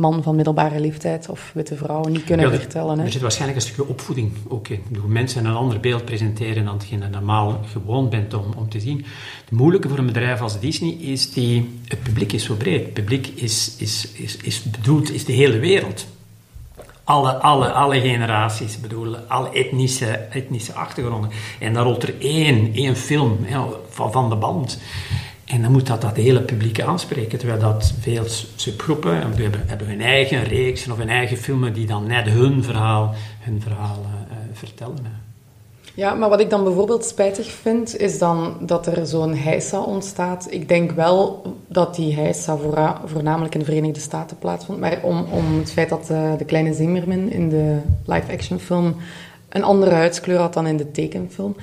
man van middelbare leeftijd of witte vrouw niet kunnen vertellen. Hè. Er zit waarschijnlijk een stukje opvoeding ook in. Hoe mensen een ander beeld presenteren dan hetgeen je normaal gewoon bent om, om te zien. Het moeilijke voor een bedrijf als Disney is die... Het publiek is zo breed. Het publiek is, is, is, is bedoeld, is de hele wereld. Alle, alle, alle generaties, bedoel, alle etnische, etnische achtergronden. En dan rolt er één, één film ja, van, van de band. En dan moet dat dat hele publiek aanspreken. Terwijl dat veel subgroepen hebben, hebben hun eigen reeks of hun eigen filmen die dan net hun verhaal, hun verhaal uh, vertellen. Ja, maar wat ik dan bijvoorbeeld spijtig vind, is dan dat er zo'n heisa ontstaat. Ik denk wel dat die heisa voornamelijk in de Verenigde Staten plaatsvond. Maar om, om het feit dat de, eh, de kleine Zimmerman in de live-action film een andere huidskleur had dan in de tekenfilm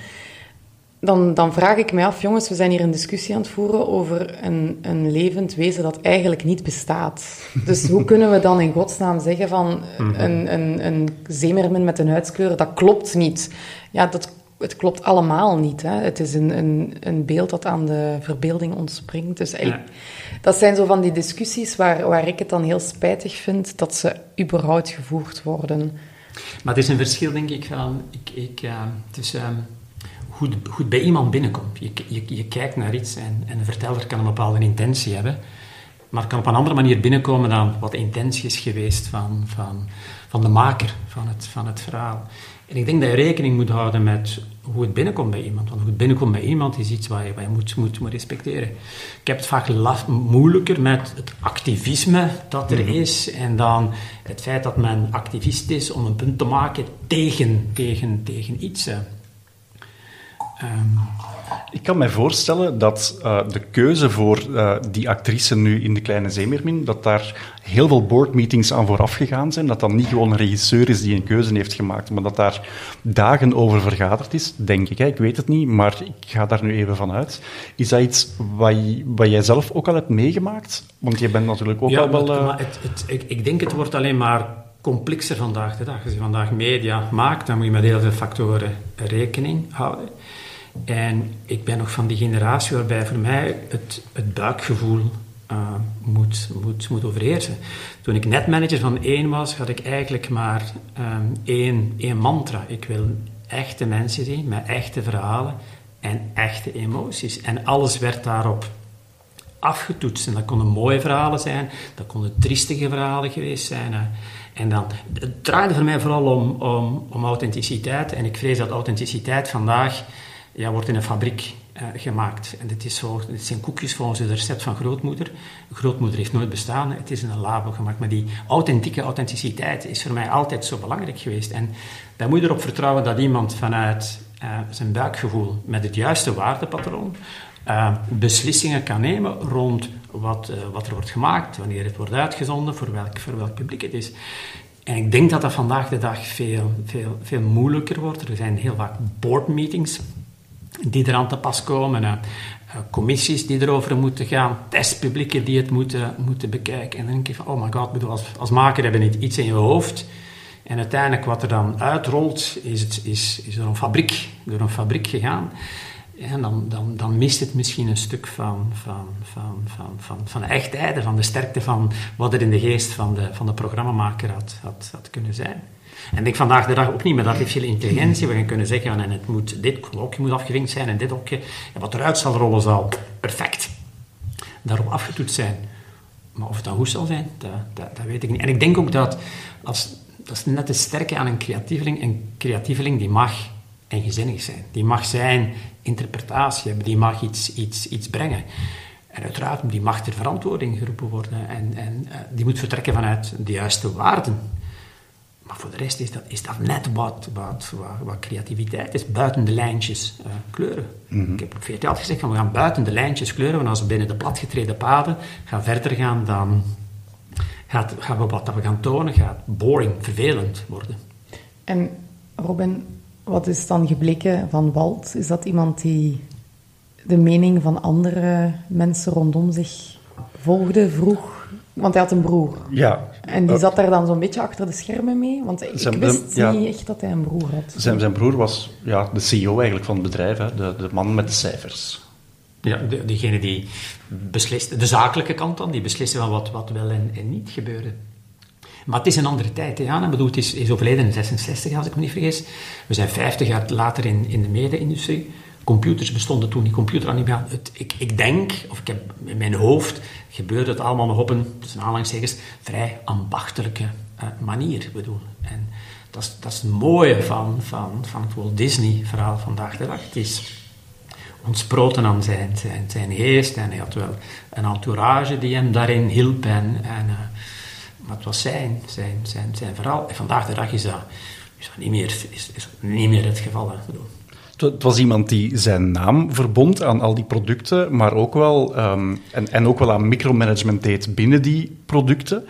dan, dan vraag ik mij af, jongens, we zijn hier een discussie aan het voeren over een, een levend wezen dat eigenlijk niet bestaat. Dus hoe kunnen we dan in godsnaam zeggen van mhm. een, een, een zeemermin met een huidskleur, dat klopt niet. Ja, dat, het klopt allemaal niet. Hè. Het is een, een, een beeld dat aan de verbeelding ontspringt. Dus dat zijn zo van die discussies waar, waar ik het dan heel spijtig vind dat ze überhaupt gevoerd worden. Maar het is een verschil, denk ik, van... Ik, ik, uh, tussen... Goed, goed bij iemand binnenkomt. Je, je, je kijkt naar iets en, en de verteller kan een bepaalde intentie hebben, maar kan op een andere manier binnenkomen dan wat de intentie is geweest van, van, van de maker van het, van het verhaal. En ik denk dat je rekening moet houden met hoe het binnenkomt bij iemand. Want hoe het binnenkomt bij iemand is iets wat je, moet, moet, moet respecteren. Ik heb het vaak moeilijker met het activisme dat er mhm. is. En dan het feit dat men activist is om een punt te maken tegen, tegen, tegen iets. Um, ik kan me voorstellen dat uh, de keuze voor uh, die actrice nu in De Kleine Zeemermin, dat daar heel veel boardmeetings aan vooraf gegaan zijn. Dat dat niet gewoon een regisseur is die een keuze heeft gemaakt, maar dat daar dagen over vergaderd is, denk ik. Hè. Ik weet het niet, maar ik ga daar nu even van uit. Is dat iets wat, wat jij zelf ook al hebt meegemaakt? Want je bent natuurlijk ook ja, al wel... Uh... Het, het, ik, ik denk het wordt alleen maar complexer vandaag de dag. Als je vandaag media maakt, dan moet je met heel veel factoren rekening houden. En ik ben nog van die generatie waarbij voor mij het, het buikgevoel uh, moet, moet, moet overheersen. Toen ik netmanager van één was, had ik eigenlijk maar um, één, één mantra. Ik wil echte mensen zien met echte verhalen en echte emoties. En alles werd daarop afgetoetst. En dat konden mooie verhalen zijn, dat konden triestige verhalen geweest zijn. En dan, het draaide voor mij vooral om, om, om authenticiteit. En ik vrees dat authenticiteit vandaag ja, wordt in een fabriek uh, gemaakt. En dit, is zo, dit zijn koekjes volgens het recept van grootmoeder. Grootmoeder heeft nooit bestaan, het is in een labo gemaakt. Maar die authentieke authenticiteit is voor mij altijd zo belangrijk geweest. En daar moet je erop vertrouwen dat iemand vanuit uh, zijn buikgevoel met het juiste waardepatroon uh, beslissingen kan nemen rond wat, wat er wordt gemaakt, wanneer het wordt uitgezonden, voor welk, voor welk publiek het is. En ik denk dat dat vandaag de dag veel, veel, veel moeilijker wordt. Er zijn heel vaak boardmeetings die er aan te pas komen. Uh, commissies die erover moeten gaan, testpublieken die het moeten, moeten bekijken. En dan denk je van, oh my god, bedoel, als, als maker hebben je iets in je hoofd. En uiteindelijk wat er dan uitrolt, is, het, is, is door, een fabriek, door een fabriek gegaan. En dan, dan, dan mist het misschien een stuk van, van, van, van, van, van de echtheid, van de sterkte van wat er in de geest van de, van de programmamaker had, had, had kunnen zijn. En ik denk vandaag de dag ook niet met artificiële intelligentie. We gaan kunnen zeggen, en het moet, dit hokje moet afgevinkt zijn en dit hokje. En wat eruit zal rollen zal perfect daarop afgetoetst zijn. Maar of het dan goed zal zijn, dat, dat, dat, weet ik niet. En ik denk ook dat, als, dat is net het sterke aan een creatieveling. Een creatieveling die mag eigenzinnig zijn. Die mag zijn interpretatie hebben, die mag iets, iets, iets brengen. En uiteraard, die mag ter verantwoording geroepen worden en, en uh, die moet vertrekken vanuit de juiste waarden. Maar voor de rest is dat, is dat net wat, wat, wat, wat creativiteit is, buiten de lijntjes uh, kleuren. Mm -hmm. Ik heb op VRT altijd gezegd, van, we gaan buiten de lijntjes kleuren, want als we binnen de platgetreden paden gaan verder gaan, dan gaat, gaan we wat dat we gaan tonen, gaat boring, vervelend worden. En Robin, wat is dan gebleken van Walt? Is dat iemand die de mening van andere mensen rondom zich volgde, vroeg? Want hij had een broer. Ja. En die zat daar dan zo'n beetje achter de schermen mee? Want ik Zijn- wist ja. niet echt dat hij een broer had. Zijn, zijn broer was ja, de CEO eigenlijk van het bedrijf, hè, de, de man met de cijfers. Ja, de, degene die beslist, de zakelijke kant dan, die beslissen van wat, wat wel en, en niet gebeurde. Maar het is een andere tijd. hè, Jan. Ik bedoel, het is, is overleden in 66, als ik me niet vergis. We zijn 50 jaar later in, in de mede-industrie. Computers bestonden toen niet. Computer niet meer. Ik, ik denk, of ik heb in mijn hoofd, gebeurde het allemaal nog op een, tussen aanhalingstekens, vrij ambachtelijke eh, manier. Bedoel. En dat is, dat is het mooie van, van, van het Walt Disney-verhaal vandaag de dag. Het is ontsproten aan zijn, zijn, zijn geest en hij had wel een entourage die hem daarin hielp. En, en, eh, maar het was zijn, zijn, zijn, zijn verhaal. En vandaag de dag is dat, is dat niet, meer, is, is niet meer het geval. Hè. Het was iemand die zijn naam verbond aan al die producten, maar ook wel, ehm, en, en ook wel aan micromanagement deed binnen die producten.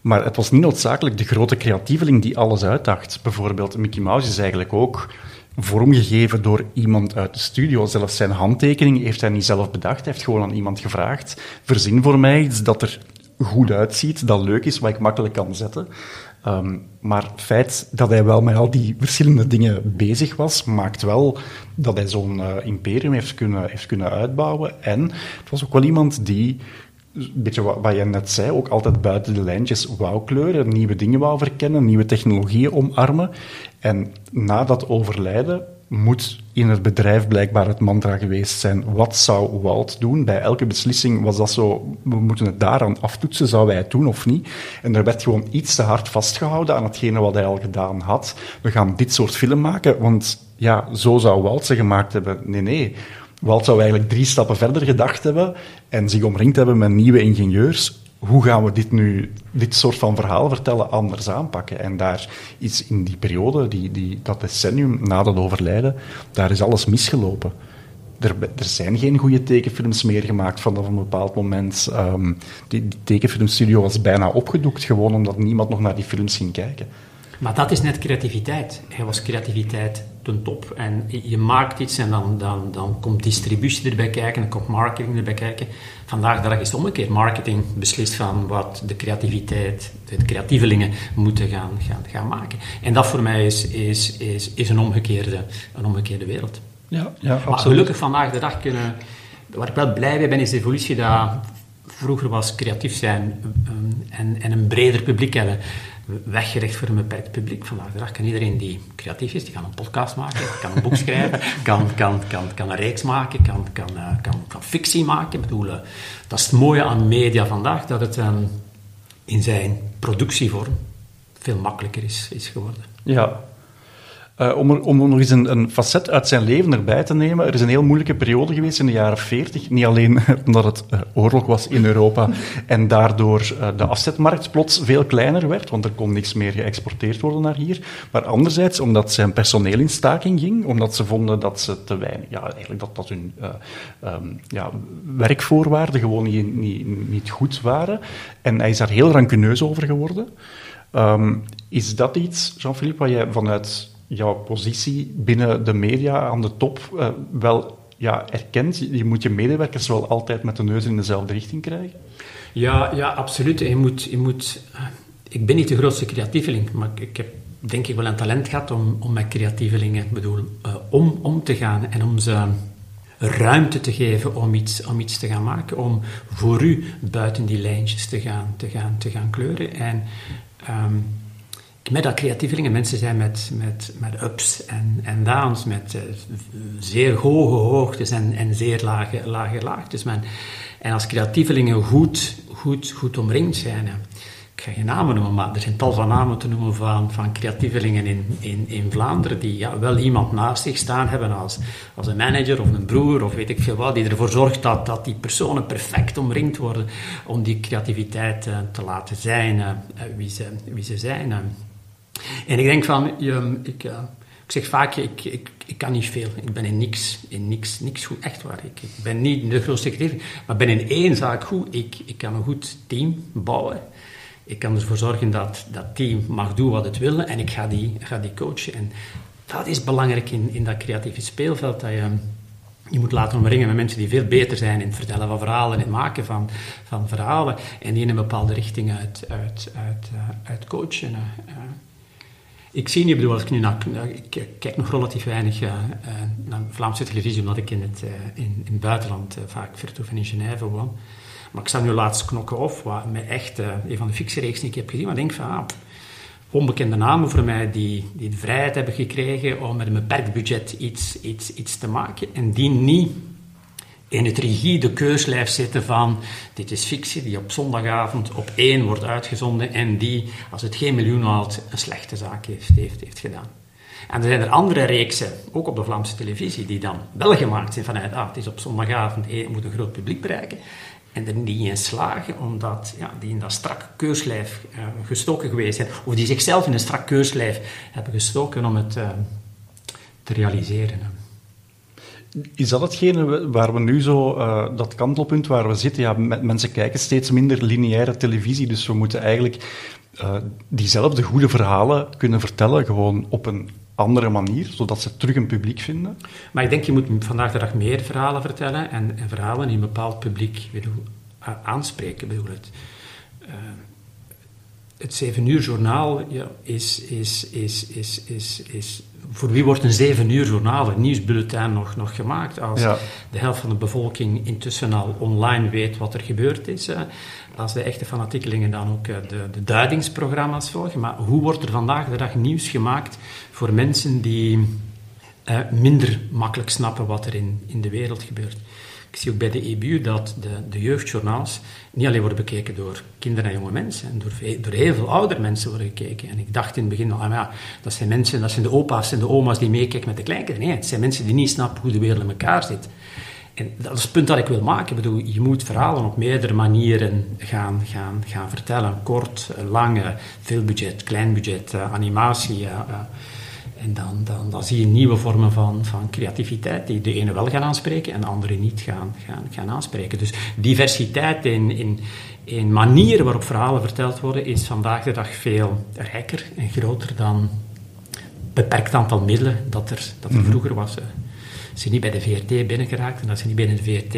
Maar het was niet noodzakelijk de grote creatieveling die alles uitdacht. Bijvoorbeeld Mickey Mouse is eigenlijk ook vormgegeven door iemand uit de studio. Zelfs zijn handtekening heeft hij niet zelf bedacht. Hij heeft gewoon aan iemand gevraagd, verzin voor mij iets dat er goed uitziet, dat leuk is, wat ik makkelijk kan zetten. Ehm, maar het feit dat hij wel met al die verschillende dingen bezig was, maakt wel dat hij zo'n eh, imperium heeft kunnen, heeft kunnen uitbouwen. En het was ook wel iemand die, een beetje wat, wat jij net zei, ook altijd buiten de lijntjes wou kleuren, nieuwe dingen wou verkennen, nieuwe technologieën omarmen. En na dat overlijden moet in het bedrijf blijkbaar het mantra geweest zijn. Wat zou Walt doen? Bij elke beslissing was dat zo, we moeten het daaraan aftoetsen, zou hij het doen of niet? En er werd gewoon iets te hard vastgehouden aan hetgene wat hij al gedaan had. We gaan dit soort film maken, want ja, zo zou Walt ze gemaakt hebben. Nee, nee. Walt zou eigenlijk drie stappen verder gedacht hebben en zich omringd hebben met nieuwe ingenieurs. Hoe gaan we dit nu, dit soort van verhaal vertellen, anders aanpakken? En daar is in die periode, die, die, dat decennium na dat overlijden, daar is alles misgelopen. Er, er zijn geen goede tekenfilms meer gemaakt vanaf een bepaald moment. Ehm, die, die tekenfilmstudio was bijna opgedoekt, gewoon omdat niemand nog naar die films ging kijken. Maar dat is net creativiteit. Hij was creativiteit ten top. En je maakt iets en dan, dan, dan komt distributie erbij kijken, dan komt marketing erbij kijken. Vandaag de dag is het omgekeerd. Marketing beslist van wat de creativiteit, de creatievelingen moeten gaan, gaan, gaan maken. En dat voor mij is, is, is, is een, omgekeerde, een omgekeerde wereld. Ja, ja Maar gelukkig vandaag de dag kunnen... Waar ik wel blij mee ben, is de evolutie dat vroeger was creatief zijn um, en, en een breder publiek hebben weggerecht voor een beperkt publiek. Vandaag de dag kan iedereen die creatief is, die kan een podcast maken, kan een boek schrijven, (laughs) kan, kan, kan, kan een reeks maken, kan, kan, uh, kan, kan fictie maken. Ik bedoel, uh, dat is het mooie aan media vandaag, dat het um, in zijn productievorm veel makkelijker is, is geworden. Ja, uh, om, er, om nog eens een, een, facet uit zijn leven erbij te nemen. Er is een heel moeilijke periode geweest in de jaren 40. Niet alleen (laughs) omdat het uh, oorlog was in Europa (laughs) en daardoor uh, de afzetmarkt plots veel kleiner werd, want er kon niks meer geëxporteerd worden naar hier. Maar anderzijds omdat zijn personeel in staking ging, omdat ze vonden dat ze te weinig, ja, eigenlijk dat, dat hun um, ja, werkvoorwaarden gewoon niet, niet, niet goed waren. En hij is daar heel rancuneus over geworden. Um, is dat iets, Jean-Philippe, wat jij vanuit jouw positie binnen de media aan de top uh, wel ja, erkent. Je moet je medewerkers wel altijd met de neus in dezelfde richting krijgen. Ja, ja absoluut. Je moet, je moet, ik ben niet de grootste creatieveling, maar ik heb denk ik wel een talent gehad om, om met creatievelingen bedoel, uh, om, om te gaan en om ze ruimte te geven om iets, om iets te gaan maken, om voor u buiten die lijntjes te gaan, te gaan, te gaan kleuren. En um, merk dat creatievelingen mensen zijn met, met, met ups en, en downs, met uh, zeer hoge hoogtes en, en zeer lage, lage laagtes. Men, en als creatievelingen goed, goed, goed omringd zijn, ik ga geen namen noemen, maar er zijn tal van namen te noemen van, van creatievelingen in, in, in Vlaanderen die ja, wel iemand naast zich staan hebben als, als een manager of een broer of weet ik veel wat, die ervoor zorgt dat, dat die personen perfect omringd worden om die creativiteit uh, te laten zijn uh, wie, ze, wie ze zijn. En ik denk van, ik, ik zeg vaak, ik, ik, ik kan niet veel. Ik ben in niks, in niks, niks goed, echt waar. Ik, ik ben niet de grootste creatief, maar ben in één zaak goed. Ik, ik kan een goed team bouwen. Ik kan ervoor zorgen dat dat team mag doen wat het wil en ik ga die, ga die coachen. En dat is belangrijk in, in dat creatieve speelveld, dat je je moet laten omringen met mensen die veel beter zijn in het vertellen van verhalen, in het maken van, van verhalen en die in een bepaalde richting uit, uit, uit, uh, uit coachen. Uh, ik zie niet, bedoel, als ik nu ik kijk nog relatief weinig uh, naar Vlaamse televisie, omdat ik in het, in, in het buitenland vaak vertoef in Genève woon. Maar ik sta nu laatst knokken of, wat mij echt uh, een van de fictiereeks die ik heb gezien, maar ik denk van, ah, onbekende namen voor mij die, die de vrijheid hebben gekregen om met een beperkt budget iets, iets, iets te maken en die niet in het rigide keurslijf zitten van dit is fictie die op zondagavond op één wordt uitgezonden en die, als het geen miljoen haalt, een slechte zaak heeft, heeft, heeft gedaan. En er zijn er andere reeksen, ook op de Vlaamse televisie, die dan wel gemaakt zijn vanuit, ah, het is op zondagavond, het moet een groot publiek bereiken en er niet in slagen, omdat ja, die in dat strak keurslijf uh, gestoken geweest zijn, of die zichzelf in een strak keurslijf hebben gestoken om het uh, te realiseren. Is dat hetgene waar we nu zo, uh, dat kantelpunt waar we zitten? Ja, mensen kijken steeds minder lineaire televisie, dus we moeten eigenlijk diezelfde goede verhalen kunnen vertellen, gewoon op een andere manier, zodat ze terug een publiek vinden. Maar ik denk, je moet vandaag de dag meer verhalen vertellen en, en verhalen die een bepaald publiek bedoel, aanspreken. Bedoel het. Uh, het 7 uur journaal ja, is, is, is, is, is, is, Voor wie wordt een 7 uur journaal, een nieuwsbulletin, nog, nog gemaakt? Als ja. de helft van de bevolking intussen al online weet wat er gebeurd is. Uh, als de echte fanatiekelingen dan ook uh, de, de duidingsprogramma's volgen. Maar hoe wordt er vandaag de dag nieuws gemaakt voor mensen die uh, minder makkelijk snappen wat er in, in de wereld gebeurt? Ik zie ook bij de EBU dat de, de jeugdjournaals niet alleen worden bekeken door kinderen en jonge mensen, en door, door heel veel oudere mensen worden gekeken. En ik dacht in het begin, ah, ja, dat zijn mensen, dat zijn de opa's en de oma's die meekijken met de kleinkinderen. Nee, het zijn mensen die niet snappen hoe de wereld in elkaar zit. En dat is het punt dat ik wil maken. Ik bedoel, je moet verhalen op meerdere manieren gaan, gaan, gaan vertellen. Kort, lang, veel budget, klein budget, uh, animatie. En dan, dan, dan zie je nieuwe vormen van, van creativiteit die de ene wel gaan aanspreken en de andere niet gaan, gaan, gaan aanspreken. Dus diversiteit in, in, in manieren waarop verhalen verteld worden is vandaag de dag veel rijker en groter dan beperkt aantal middelen dat er, dat er mhm. vroeger was. Als je niet bij de VRT binnengeraakt en als je niet binnen de VRT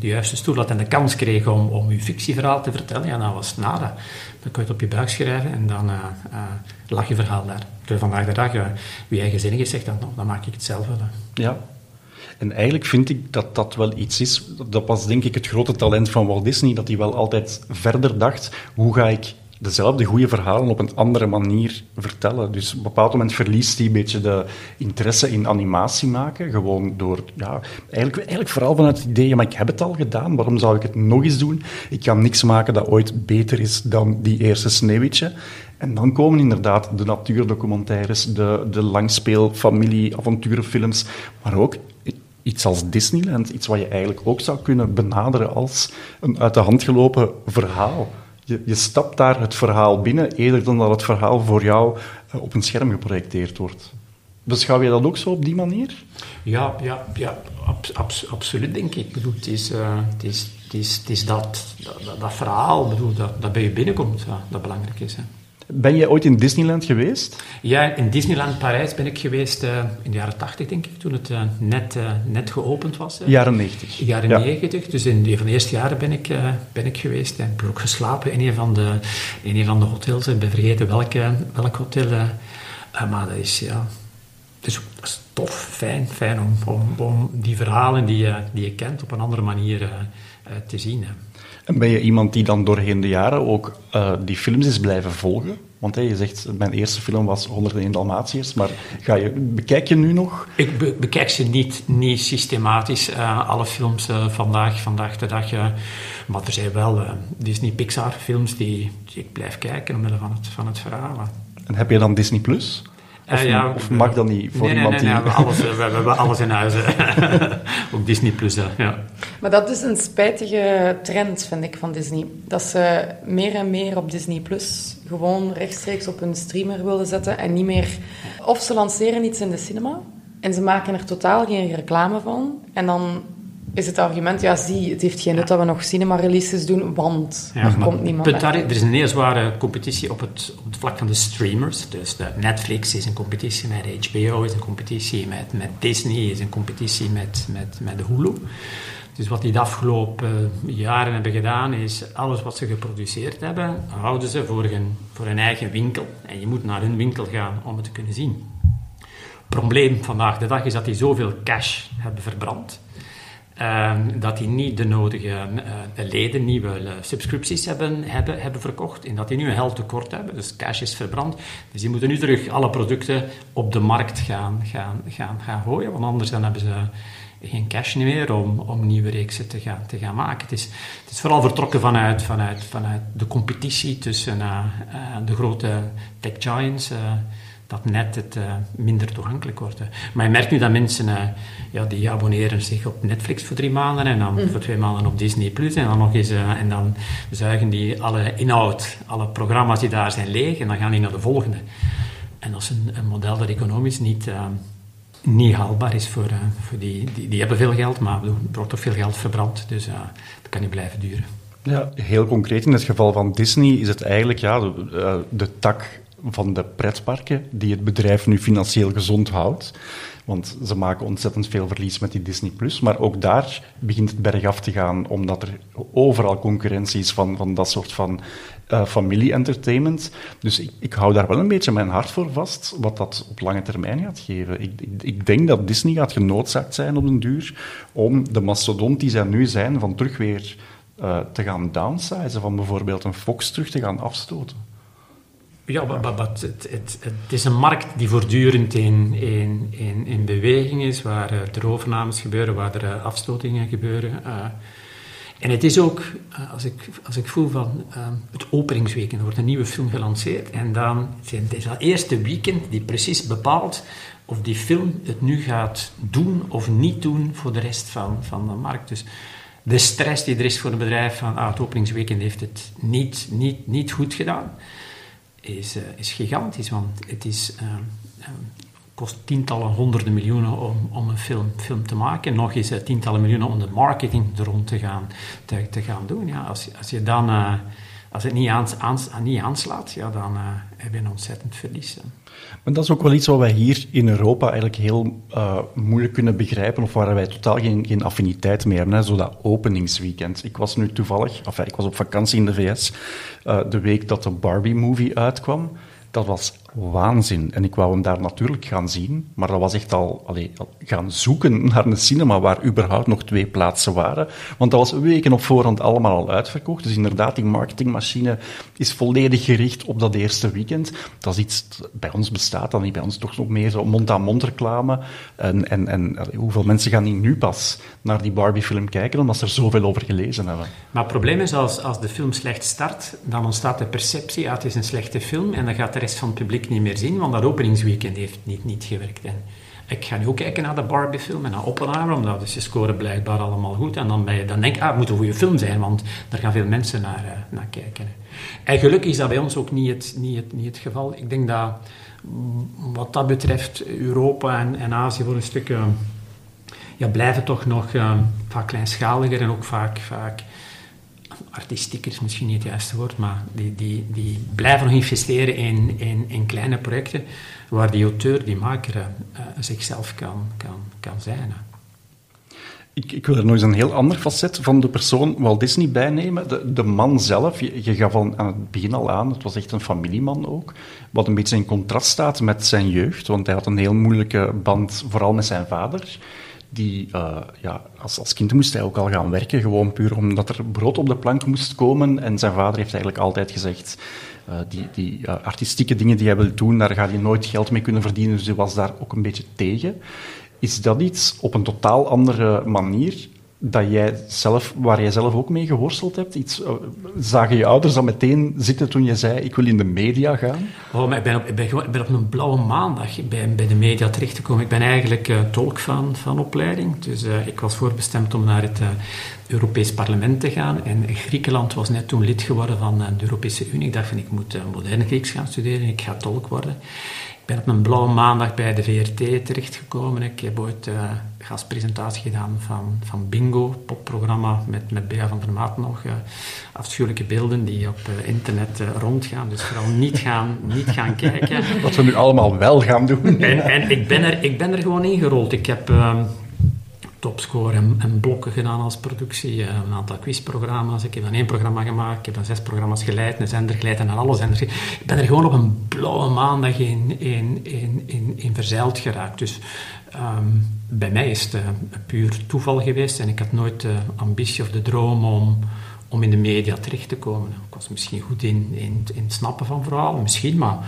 de juiste stoel had en de kans kreeg om, om je fictieverhaal te vertellen, ja, dan was het nada. Dan kun je het op je buik schrijven en dan uh, uh, lag je verhaal daar. Terwijl vandaag de dag, uh, wie eigenzinnig is, zegt dan, dan maak ik het zelf wel. Ja. En eigenlijk vind ik dat dat wel iets is. Dat was denk ik het grote talent van Walt Disney, dat hij wel altijd verder dacht. Hoe ga ik dezelfde goede verhalen op een andere manier vertellen. Dus op een bepaald moment verliest hij een beetje de interesse in animatie maken. Gewoon door, ja, eigenlijk, eigenlijk vooral vanuit het idee, maar ik heb het al gedaan, waarom zou ik het nog eens doen? Ik kan niks maken dat ooit beter is dan die eerste Sneeuwwitje. En dan komen inderdaad de natuurdocumentaires, de, de avonturenfilms, maar ook iets als Disneyland, iets wat je eigenlijk ook zou kunnen benaderen als een uit de hand gelopen verhaal je, je stapt daar het verhaal binnen, eerder dan dat het verhaal voor jou uh, op een scherm geprojecteerd wordt. Beschouw je dat ook zo op die manier? Ja, ja, ja ab, ab, absoluut denk ik. ik het, is, het, is, is, is dat, dat, verhaal bedoel, dat, dat bij je binnenkomt dat belangrijk is. Hè. Ben jij ooit in Disneyland geweest? Ja, in Disneyland Parijs ben ik geweest uh, in de jaren 80, denk ik, toen het uh, net, uh, net geopend was. Jaren 90. Jaren ja. 90, dus in een van de eerste jaren ben ik, ben ik geweest. En ik heb ook geslapen in een van de, in een van de hotels. Ik ben vergeten welke, welk hotel. maar dat is, ja, het is, dat is tof, fijn, fijn om, om, om die verhalen die, die je kent op een andere manier te zien. Hè. En ben je iemand die dan doorheen de jaren ook uh, die films is blijven volgen? Want hey, je zegt, mijn eerste film was 101 Dalmatiërs, maar ga je, bekijk je nu nog? Ik be bekijk ze niet, niet systematisch, uh, alle films uh, vandaag, vandaag de dag. maar er zijn wel Disney-Pixar-films die, die, ik blijf kijken omwille van het, van het verhaal. En heb je dan Disney+. Plus? Of, uh, ja, of, mag dat niet voor nee, iemand nee, nee, die... we, hebben alles, we, hebben alles in huis. (laughs) Ook Disney Plus, ja. Maar dat is een spijtige trend, vind ik, van Disney. Dat ze meer en meer op Disney Plus gewoon rechtstreeks op hun streamer willen zetten en niet meer... Of ze lanceren iets in de cinema en ze maken er totaal geen reclame van. En dan is het argument, ja zie, het heeft geen nut dat we nog cinema-releases doen, want er komt niemand daar, Er is een heel zware competitie op het, op het vlak van de streamers. Dus de Netflix is een competitie met HBO, is een competitie met, met Disney, is een competitie met, met, met de Hulu. Dus wat die de afgelopen jaren hebben gedaan, is alles wat ze geproduceerd hebben, houden ze voor hun, voor hun eigen winkel. En je moet naar hun winkel gaan om het te kunnen zien. Het probleem vandaag de dag is dat die zoveel cash hebben verbrand Ehm, dat die niet de nodige uh, leden, nieuwe uh, subscripties hebben, hebben, hebben verkocht. En dat die nu een hel tekort hebben. Dus cash is verbrand. Dus die moeten nu terug alle producten op de markt gaan, gaan, gaan, gaan gooien. Want anders dan hebben ze geen cash meer om, om nieuwe reeksen te gaan, te gaan maken. Het is, het is vooral vertrokken vanuit, vanuit, vanuit de competitie tussen uh, de grote tech giants dat net het uh, minder toegankelijk wordt. Hè. Maar je merkt nu dat mensen, uh, ja, die abonneren zich op Netflix voor drie maanden en dan mm. voor twee maanden op Disney Plus en dan nog eens, uh, en dan zuigen die alle inhoud, alle programma's die daar zijn leeg en dan gaan die naar de volgende. En dat is een, een model dat economisch niet, niet haalbaar is voor, voor die, die, die, hebben veel geld, maar er wordt toch veel geld verbrand, dus dat kan niet blijven duren. Ja, heel concreet in het geval van Disney is het eigenlijk ja, de, de tak van de pretparken die het bedrijf nu financieel gezond houdt. Want ze maken ontzettend veel verlies met die Disney+. Plus. Maar ook daar begint het bergaf te gaan, omdat er overal concurrentie is van, van dat soort van uh, familie-entertainment. Dus ik, ik hou daar wel een beetje mijn hart voor vast, wat dat op lange termijn gaat geven. Ik, ik, denk dat Disney gaat genoodzaakt zijn op den duur om de mastodont die zij nu zijn, van terug weer uh, te gaan downsizen, van bijvoorbeeld een Fox terug te gaan afstoten. Ja, maar, het, het, het, is een markt die voortdurend in, in, in, in beweging is, waar er overnames gebeuren, waar er uh, afstotingen gebeuren. Uh, en het is ook, als, ik, als ik voel van het openingsweekend, er wordt een nieuwe film gelanceerd en dan het is dat eerste weekend die precies bepaalt of die film het nu gaat doen of niet doen voor de rest van, van de markt. Dus de stress die er is voor een bedrijf van ah, het openingsweekend heeft het niet, niet, niet goed gedaan is, uh, is gigantisch, want het is, uh, kost tientallen, honderden miljoenen om, om een film, film te maken. Nog eens tientallen miljoenen om de marketing er rond te gaan, te, gaan doen. Ja, als, als, je dan, als het niet, aans, aanslaat, ja, dan heb je een ontzettend verlies. Maar dat is ook wel iets wat wij hier in Europa eigenlijk heel uh, moeilijk kunnen begrijpen, of waar wij totaal geen, geen affiniteit mee hebben. Zo dat openingsweekend. Ik was nu toevallig, enfin, ik was op vakantie in de VS, uh, de week dat de Barbie-movie uitkwam. Dat was waanzin. En ik wou hem daar natuurlijk gaan zien, maar dat was echt al, allee, gaan zoeken naar een cinema waar überhaupt nog twee plaatsen waren. Want dat was weken op voorhand allemaal al uitverkocht. Dus inderdaad, die marketingmachine is volledig gericht op dat eerste weekend. Dat is iets, bij ons bestaat dan niet. Bij ons toch nog meer zo mond-aan-mond reclame. En, en, en hoeveel mensen gaan die nu pas naar die Barbie-film kijken, omdat ze er zoveel over gelezen hebben? Maar het probleem is, als, als de film slecht start, dan ontstaat de perceptie, ja, het is een slechte film, en dan gaat de rest van het publiek niet meer zien, want dat openingsweekend heeft niet, niet gewerkt. En ik ga nu ook kijken naar de Barbie-film en naar Oppenheimer, omdat dus je scoren blijkbaar allemaal goed. En dan, je, dan denk ik, ah, het moet een goede film zijn, want daar gaan veel mensen naar, uh, naar kijken. En gelukkig is dat bij ons ook niet het, niet het, niet het geval. Ik denk dat mm, wat dat betreft Europa en, en Azië voor een stuk uh, ja, blijven toch nog uh, vaak kleinschaliger en ook vaak, vaak artistieker is misschien niet het juiste woord, maar die, die, die blijven nog investeren in, in, in kleine projecten waar die auteur, die maker, uh, zichzelf kan, kan, kan zijn. Ik, ik, wil er nog eens een heel ander facet van de persoon Walt Disney bijnemen. De, de man zelf, je, je, gaf al aan het begin al aan, het was echt een familieman ook. Wat een beetje in contrast staat met zijn jeugd, want hij had een heel moeilijke band, vooral met zijn vader die, uh, ja, als, als kind moest hij ook al gaan werken, gewoon puur omdat er brood op de plank moest komen. En zijn vader heeft eigenlijk altijd gezegd, uh, die, die uh, artistieke dingen die hij wil doen, daar gaat hij nooit geld mee kunnen verdienen, dus hij was daar ook een beetje tegen. Is dat iets op een totaal andere manier dat jij zelf, waar jij zelf ook mee geworsteld hebt? Iets, uh, zagen je ouders dan meteen zitten toen je zei, ik wil in de media gaan? Oh, maar ik ben op, ik ben, op een blauwe maandag bij, bij de media terechtgekomen. Ik ben eigenlijk uh, tolk van, van opleiding. Dus uh, ik was voorbestemd om naar het Europees Parlement te gaan. En Griekenland was net toen lid geworden van de Europese Unie. Ik dacht van, ik moet moderne Grieks gaan studeren. Ik ga tolk worden ben op een blauwe maandag bij de VRT terechtgekomen. Ik heb ooit uh, gastpresentatie gedaan van, van Bingo, popprogramma met, met Bea van der Maat nog. Uh, afschuwelijke beelden die op uh, internet rondgaan. Dus vooral niet gaan, niet gaan kijken. Wat we nu allemaal wel gaan doen. En, en ik, ben er, ik ben er gewoon ingerold. Ik heb ehm, topscore en, en, blokken gedaan als productie. een aantal quizprogramma's. Ik heb dan één programma gemaakt. Ik heb dan zes programma's geleid, een zender geleid en alle zenders. Ik ben er gewoon op een blauwe maandag in, in, in, in, in verzeild geraakt. Dus um, bij mij is het uh, puur toeval geweest. En ik had nooit de ambitie of de droom om, om in de media terecht te komen. Ik was misschien goed in, in, in het snappen van verhalen, misschien, maar...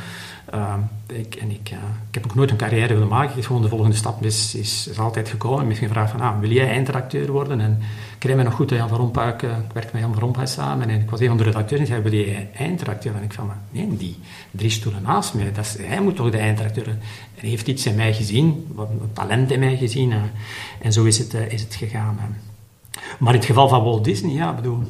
Uh, ik, en ik, uh, ik heb ook nooit een carrière willen maken. Gewoon de volgende stap is, is, altijd gekomen. Misschien gevraagd van, ah, wil jij eindredacteur worden? En ik herinner me nog goed Jan van Rompuy, uh, ik werkte met Jan van samen en ik was een van de redacteurs en zei, wil jij eindredacteur? En ik van, nee, die drie stoelen naast mij, dat hij moet toch de eindredacteur En hij heeft iets in mij gezien, wat, talent in mij gezien. en zo is het, is het gegaan. Maar in het geval van Walt Disney, ja, bedoel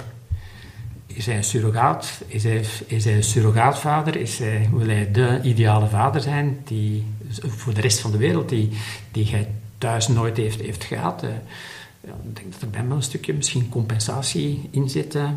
is hij een surrogaat? Is hij, is hij een surrogaatvader? Is hij, wil hij de ideale vader zijn die, voor de rest van de wereld die, die hij thuis nooit heeft, heeft gehad? Ja, ik denk dat er bij een stukje misschien compensatie in zit. Uh,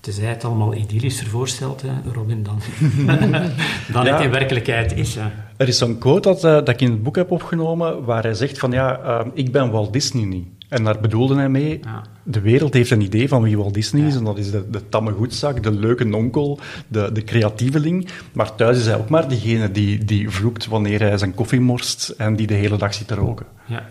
tenzij het allemaal idyllischer voorstelt, uh, Robin, dan, (laughs) dan ja. het in werkelijkheid is. Uh. Er is zo'n quote dat, dat ik in het boek heb opgenomen waar hij zegt van ja, ik ben Walt Disney niet. En daar bedoelde hij mee, ja. de wereld heeft een idee van wie Walt Disney is, en dat is de, de tamme goedzak, de leuke onkel, de, de creatieveling. Maar thuis is hij ook maar diegene die, die vloekt wanneer hij zijn koffie morst en die de hele dag zit te roken. Ja.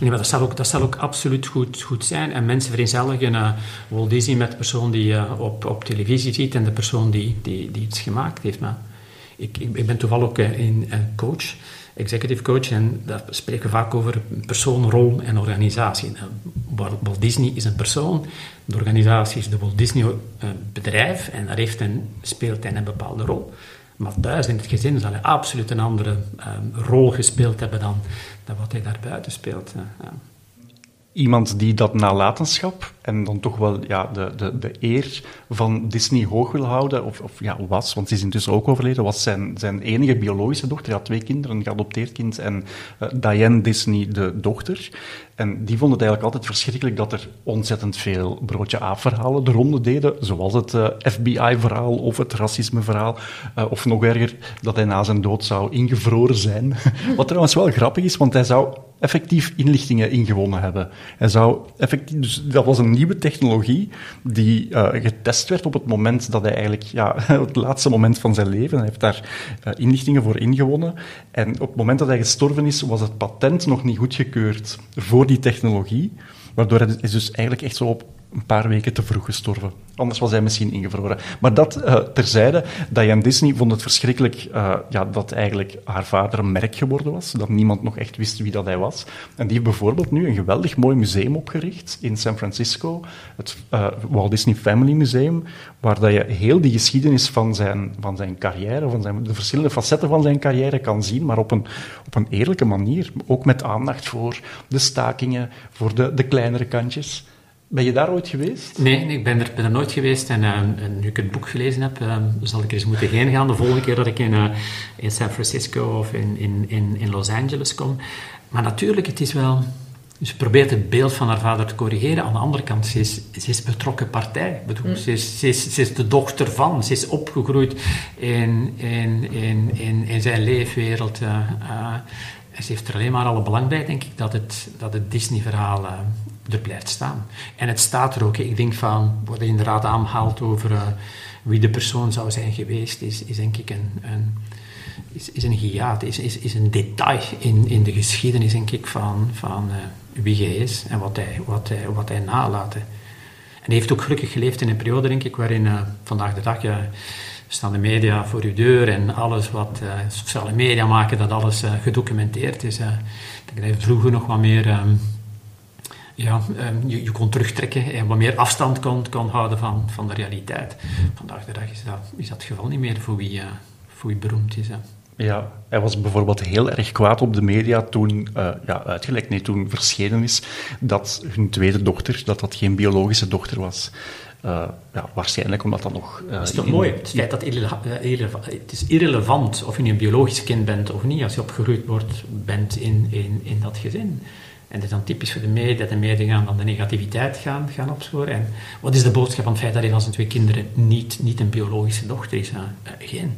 Nee, maar dat zal ook, dat zal ook absoluut goed, goed zijn. En mensen vereenzelligen uh, Walt Disney met de persoon die je uh, op, op televisie ziet en de persoon die, die, die iets gemaakt heeft. Maar ik, ik, ben toevallig ook een coach executive coach en daar spreken we vaak over persoon, rol en organisatie. Walt Disney is een persoon, de organisatie is de Walt Disney eh, bedrijf en daar heeft een, speelt hij een bepaalde rol. Maar thuis in het gezin zal hij absoluut een andere um, rol gespeeld hebben dan, dan wat hij daar buiten speelt. Ja iemand die dat nalatenschap en dan toch wel ja, de, de, de eer van Disney hoog wil houden, of, of ja, was, want ze is intussen ook overleden, was zijn, zijn enige biologische dochter. Hij had twee kinderen, een geadopteerd kind en uh, Diane Disney, de dochter. En die vonden het eigenlijk altijd verschrikkelijk dat er ontzettend veel broodje A-verhalen de ronde deden, zoals het uh, FBI-verhaal of het racisme-verhaal, uh, of nog erger, dat hij na zijn dood zou ingevroren zijn. (laughs) Wat trouwens wel grappig is, want hij zou effectief inlichtingen ingewonnen hebben. Hij zou effectief, dus dat was een nieuwe technologie die uh, getest werd op het moment dat hij eigenlijk, ja, (laughs) het laatste moment van zijn leven, hij heeft daar uh, inlichtingen voor ingewonnen. En op het moment dat hij gestorven is, was het patent nog niet goedgekeurd voor die technologie. Waardoor hij is dus eigenlijk echt zo op een paar weken te vroeg gestorven. Anders was hij misschien ingevroren. Maar dat uh, terzijde, Diane Disney vond het verschrikkelijk uh, ja, dat eigenlijk haar vader een merk geworden was, dat niemand nog echt wist wie dat hij was. En die heeft bijvoorbeeld nu een geweldig mooi museum opgericht in San Francisco, het uh, Walt Disney Family Museum, waar dat je heel die geschiedenis van zijn, van zijn carrière, van zijn, de verschillende facetten van zijn carrière kan zien, maar op een, op een eerlijke manier. Ook met aandacht voor de stakingen, voor de, de kleinere kantjes. Ben je daar ooit geweest? Nee, nee ik ben er, ben er nooit geweest. En, uh, en, nu ik het boek gelezen heb, uh, zal ik er eens moeten heen gaan de volgende keer dat ik in, uh, in San Francisco of in, in, in, in Los Angeles kom. Maar natuurlijk, het is wel... Ze probeert het beeld van haar vader te corrigeren. Aan de andere kant, ze is, ze is betrokken partij. Bedoel, mm. ze, is, ze, is, ze, is, de dochter van. Ze is opgegroeid in, in, in, in, in zijn leefwereld. en ze heeft er alleen maar alle belang bij, denk ik, dat het, dat het Disney-verhaal er blijft staan. En het staat er ook. Ik denk van, wat je inderdaad aanhaalt over uh, wie de persoon zou zijn geweest, is, is denk ik een, een is, is een hiaat, is, is, is een detail in, in de geschiedenis, denk ik, van, van uh, wie hij is en wat hij, wat hij, wat hij nalaat. En hij heeft ook gelukkig geleefd in een periode, denk ik, waarin uh, vandaag de dag staan de media voor uw deur en alles wat sociale media maken, dat alles gedocumenteerd is. ik denk vroeger nog wat meer... Um, ja, um, je, je, kon terugtrekken en wat meer afstand kon, kon houden van, van de realiteit. Vandaag de dag is dat, is dat het geval niet meer voor wie, voor wie beroemd is. Hè. Ja, hij was bijvoorbeeld heel erg kwaad op de media toen, uh, ja, uitgelekt, nee, toen verschenen is dat hun tweede dochter, dat dat geen biologische dochter was. Uh, ja, waarschijnlijk omdat dat nog... Uh, dat is toch in, mooi, het feit dat het is irrelevant of je nu een biologisch kind bent of niet, als je opgegroeid wordt, bent in, in, in dat gezin. En dat is dan typisch voor de media, dat de media gaan dan de negativiteit gaan, gaan opsporen. En wat is de boodschap van het feit dat hij van zijn twee kinderen niet, niet een biologische dochter is? geen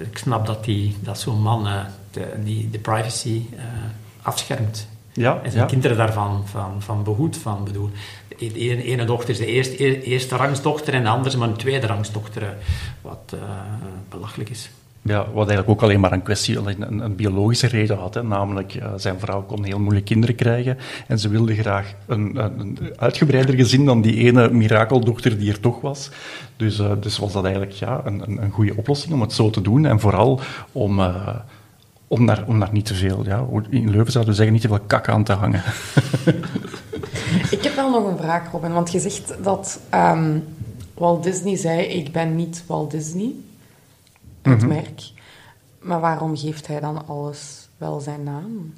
ik snap dat, die, dat zo'n man uh, de, die, de privacy uh, afschermt. Ja, en zijn ja. kinderen daarvan van, van behoedt. Van, bedoel, de ene, ene dochter is de eerste, eerste rangsdochter en de andere is maar een tweede rangsdochter. Wat uh, belachelijk is. Ja, wat eigenlijk ook alleen maar een kwestie, een, een biologische reden had. Hè. Namelijk, uh, zijn vrouw kon heel moeilijk kinderen krijgen en ze wilde graag een, een, een uitgebreider gezin dan die ene mirakeldochter die er toch was. Dus, uh, dus was dat eigenlijk ja, een, een, goede oplossing om het zo te doen. En vooral om, uh, om, daar, om daar niet te veel, ja, in Leuven zouden we zeggen, niet te veel kak aan te hangen. (laughs) Ik heb wel nog een vraag, Robin. Want je zegt dat um, Walt Disney zei, ik ben niet Walt Disney het mhm. merk. Maar waarom geeft hij dan alles wel zijn naam?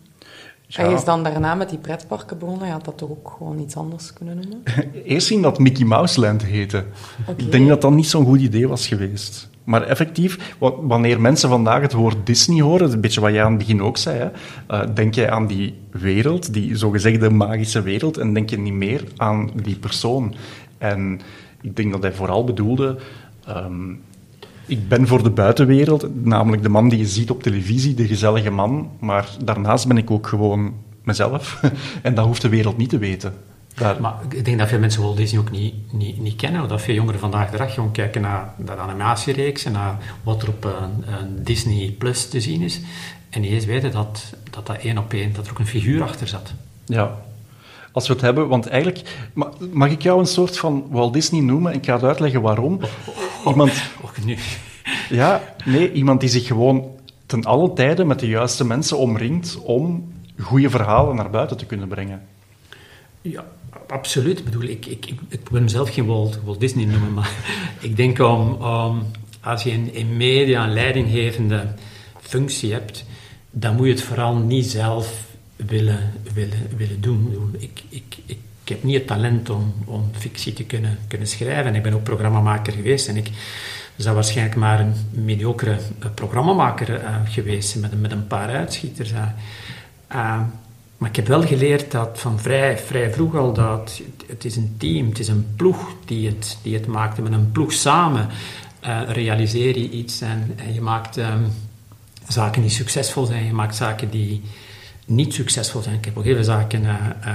Hij is dan daarna met die pretparken begonnen. Hij had dat toch ook gewoon iets anders kunnen noemen? (laughs) Eerst zien dat Mickey Mouse Land heette. Ik denk dat dat niet zo'n goed idee was geweest. Maar effectief, wanneer mensen vandaag het woord Disney horen, een beetje wat jij aan het begin ook zei, hè, uh, denk je aan die wereld, die zogezegde magische wereld, en denk je niet meer aan die persoon. En ik denk dat hij vooral bedoelde um, ik ben voor de buitenwereld, namelijk de man die je ziet op televisie, de gezellige man, maar daarnaast ben ik ook gewoon mezelf. (laughs) en dat hoeft de wereld niet te weten. Daar... Maar ik denk dat veel mensen Walt Disney ook niet, niet, niet kennen. Dat veel jongeren vandaag de dag gewoon kijken naar dat animatiereeks en naar wat er op een, een Disney Plus te zien is. En niet eens weten dat, dat dat één op één, dat er ook een figuur achter zat. Ja, als we het hebben, want eigenlijk mag ik jou een soort van Walt Disney noemen en ik ga het uitleggen waarom. Oh, oh, oh, iemand, nu. (laughs) Ja, nee, iemand die zich gewoon ten alle tijden met de juiste mensen omringt om goede verhalen naar buiten te kunnen brengen. Ja, absoluut. Ik bedoel, ik, ik, ik, ik wil mezelf geen Walt, Walt Disney noemen, maar (laughs) ik denk om, om als je in, in media een leidinggevende functie hebt, dan moet je het vooral niet zelf willen, willen, willen doen. Ik, ik, ik, heb niet het talent om, om fictie te kunnen, kunnen schrijven. Ik ben ook programmamaker geweest en ik zou waarschijnlijk maar een mediocre eh, programmamaker uh, geweest met, met een paar uitschieters. Uh. maar ik heb wel geleerd dat van vrij, vrij vroeg al dat het is een team, het is een ploeg die het, die het maakt. met een ploeg samen realiseer je iets en, en je maakt um, zaken die succesvol zijn, je maakt zaken die niet succesvol zijn. Ik heb ook heel zaken uh, uh,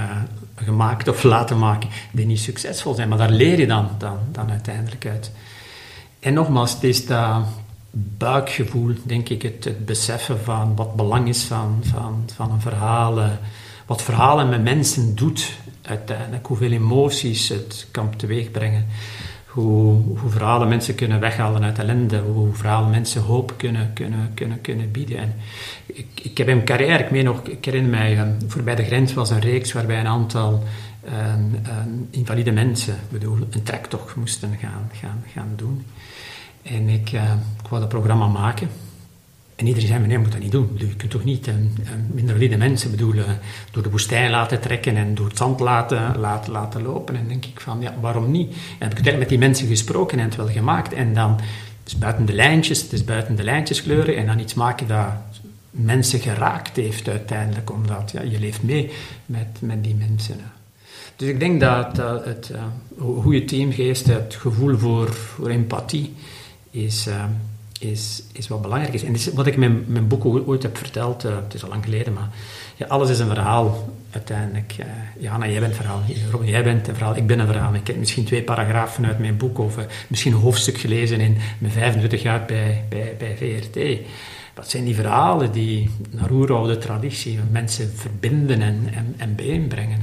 gemaakt of laten maken die niet succesvol zijn, maar daar leer je dan, dan, dan uiteindelijk uit. En nogmaals, het is dat buikgevoel, denk ik, het, het beseffen van wat belang is van, van, van een verhaal, uh, wat verhalen met mensen doet uiteindelijk, hoeveel emoties het kan teweegbrengen hoe, hoe verhalen mensen kunnen weghalen uit ellende, hoe verhalen mensen hoop kunnen, kunnen, kunnen, kunnen bieden. En ik, ik heb in mijn carrière, ik, nog, ik herinner mij, um, Voorbij de Grens was een reeks waarbij een aantal um, um, invalide mensen, bedoel, een trektocht moesten gaan, gaan, gaan doen. En ik, uh, ik dat programma maken. En iedereen zei, nee, je moet dat niet doen. Je kunt toch niet um, minder valide mensen bedoelen, door de woestijn laten trekken en door het zand laten, laten, laten lopen. En denk ik van, ja, waarom niet? En heb ik met die mensen gesproken en het wel gemaakt. En dan, het is buiten de lijntjes, het is buiten de lijntjes kleuren en dan iets maken dat mensen geraakt heeft uiteindelijk, omdat ja, je leeft mee met, met die mensen. Dus ik denk dat, het uh, goede teamgeest, het gevoel voor, voor empathie, is... Uh, is, is wat belangrijk is. En is wat ik in mijn, boek ooit heb verteld, uh, het is al lang geleden, maar ja, alles is een verhaal uiteindelijk. Uh, Jana, jij bent een verhaal. Robin, jij bent een verhaal. Ik ben een verhaal. Ik heb misschien twee paragrafen uit mijn boek of uh, misschien een hoofdstuk gelezen in mijn 25 jaar bij, bij, bij VRT. dat zijn die verhalen die naar oeroude traditie mensen verbinden en, en, en bijeenbrengen.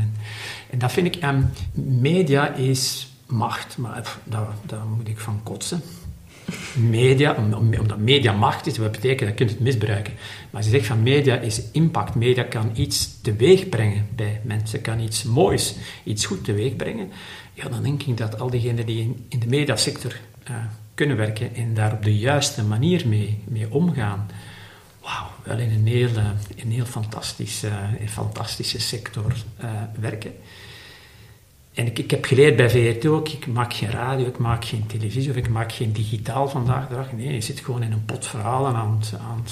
En, dat vind ik, um, media is macht, maar daar moet ik van kotsen. Media, omdat media macht is, dat betekent dat je het misbruiken. Maar als je zegt van media is impact, media kan iets teweeg brengen bij mensen, kan iets moois, iets goed teweeg brengen, ja, dan denk ik dat al diegenen die in, de mediasector uh, kunnen werken en daar op de juiste manier mee, mee omgaan, wauw, wel in een heel, uh, een heel fantastische, een fantastische sector werken. En ik, ik heb geleerd bij VRT ook, ik maak geen radio, ik maak geen televisie of ik maak geen digitaal vandaag de dag. Nee, je zit gewoon in een pot verhalen aan het, aan,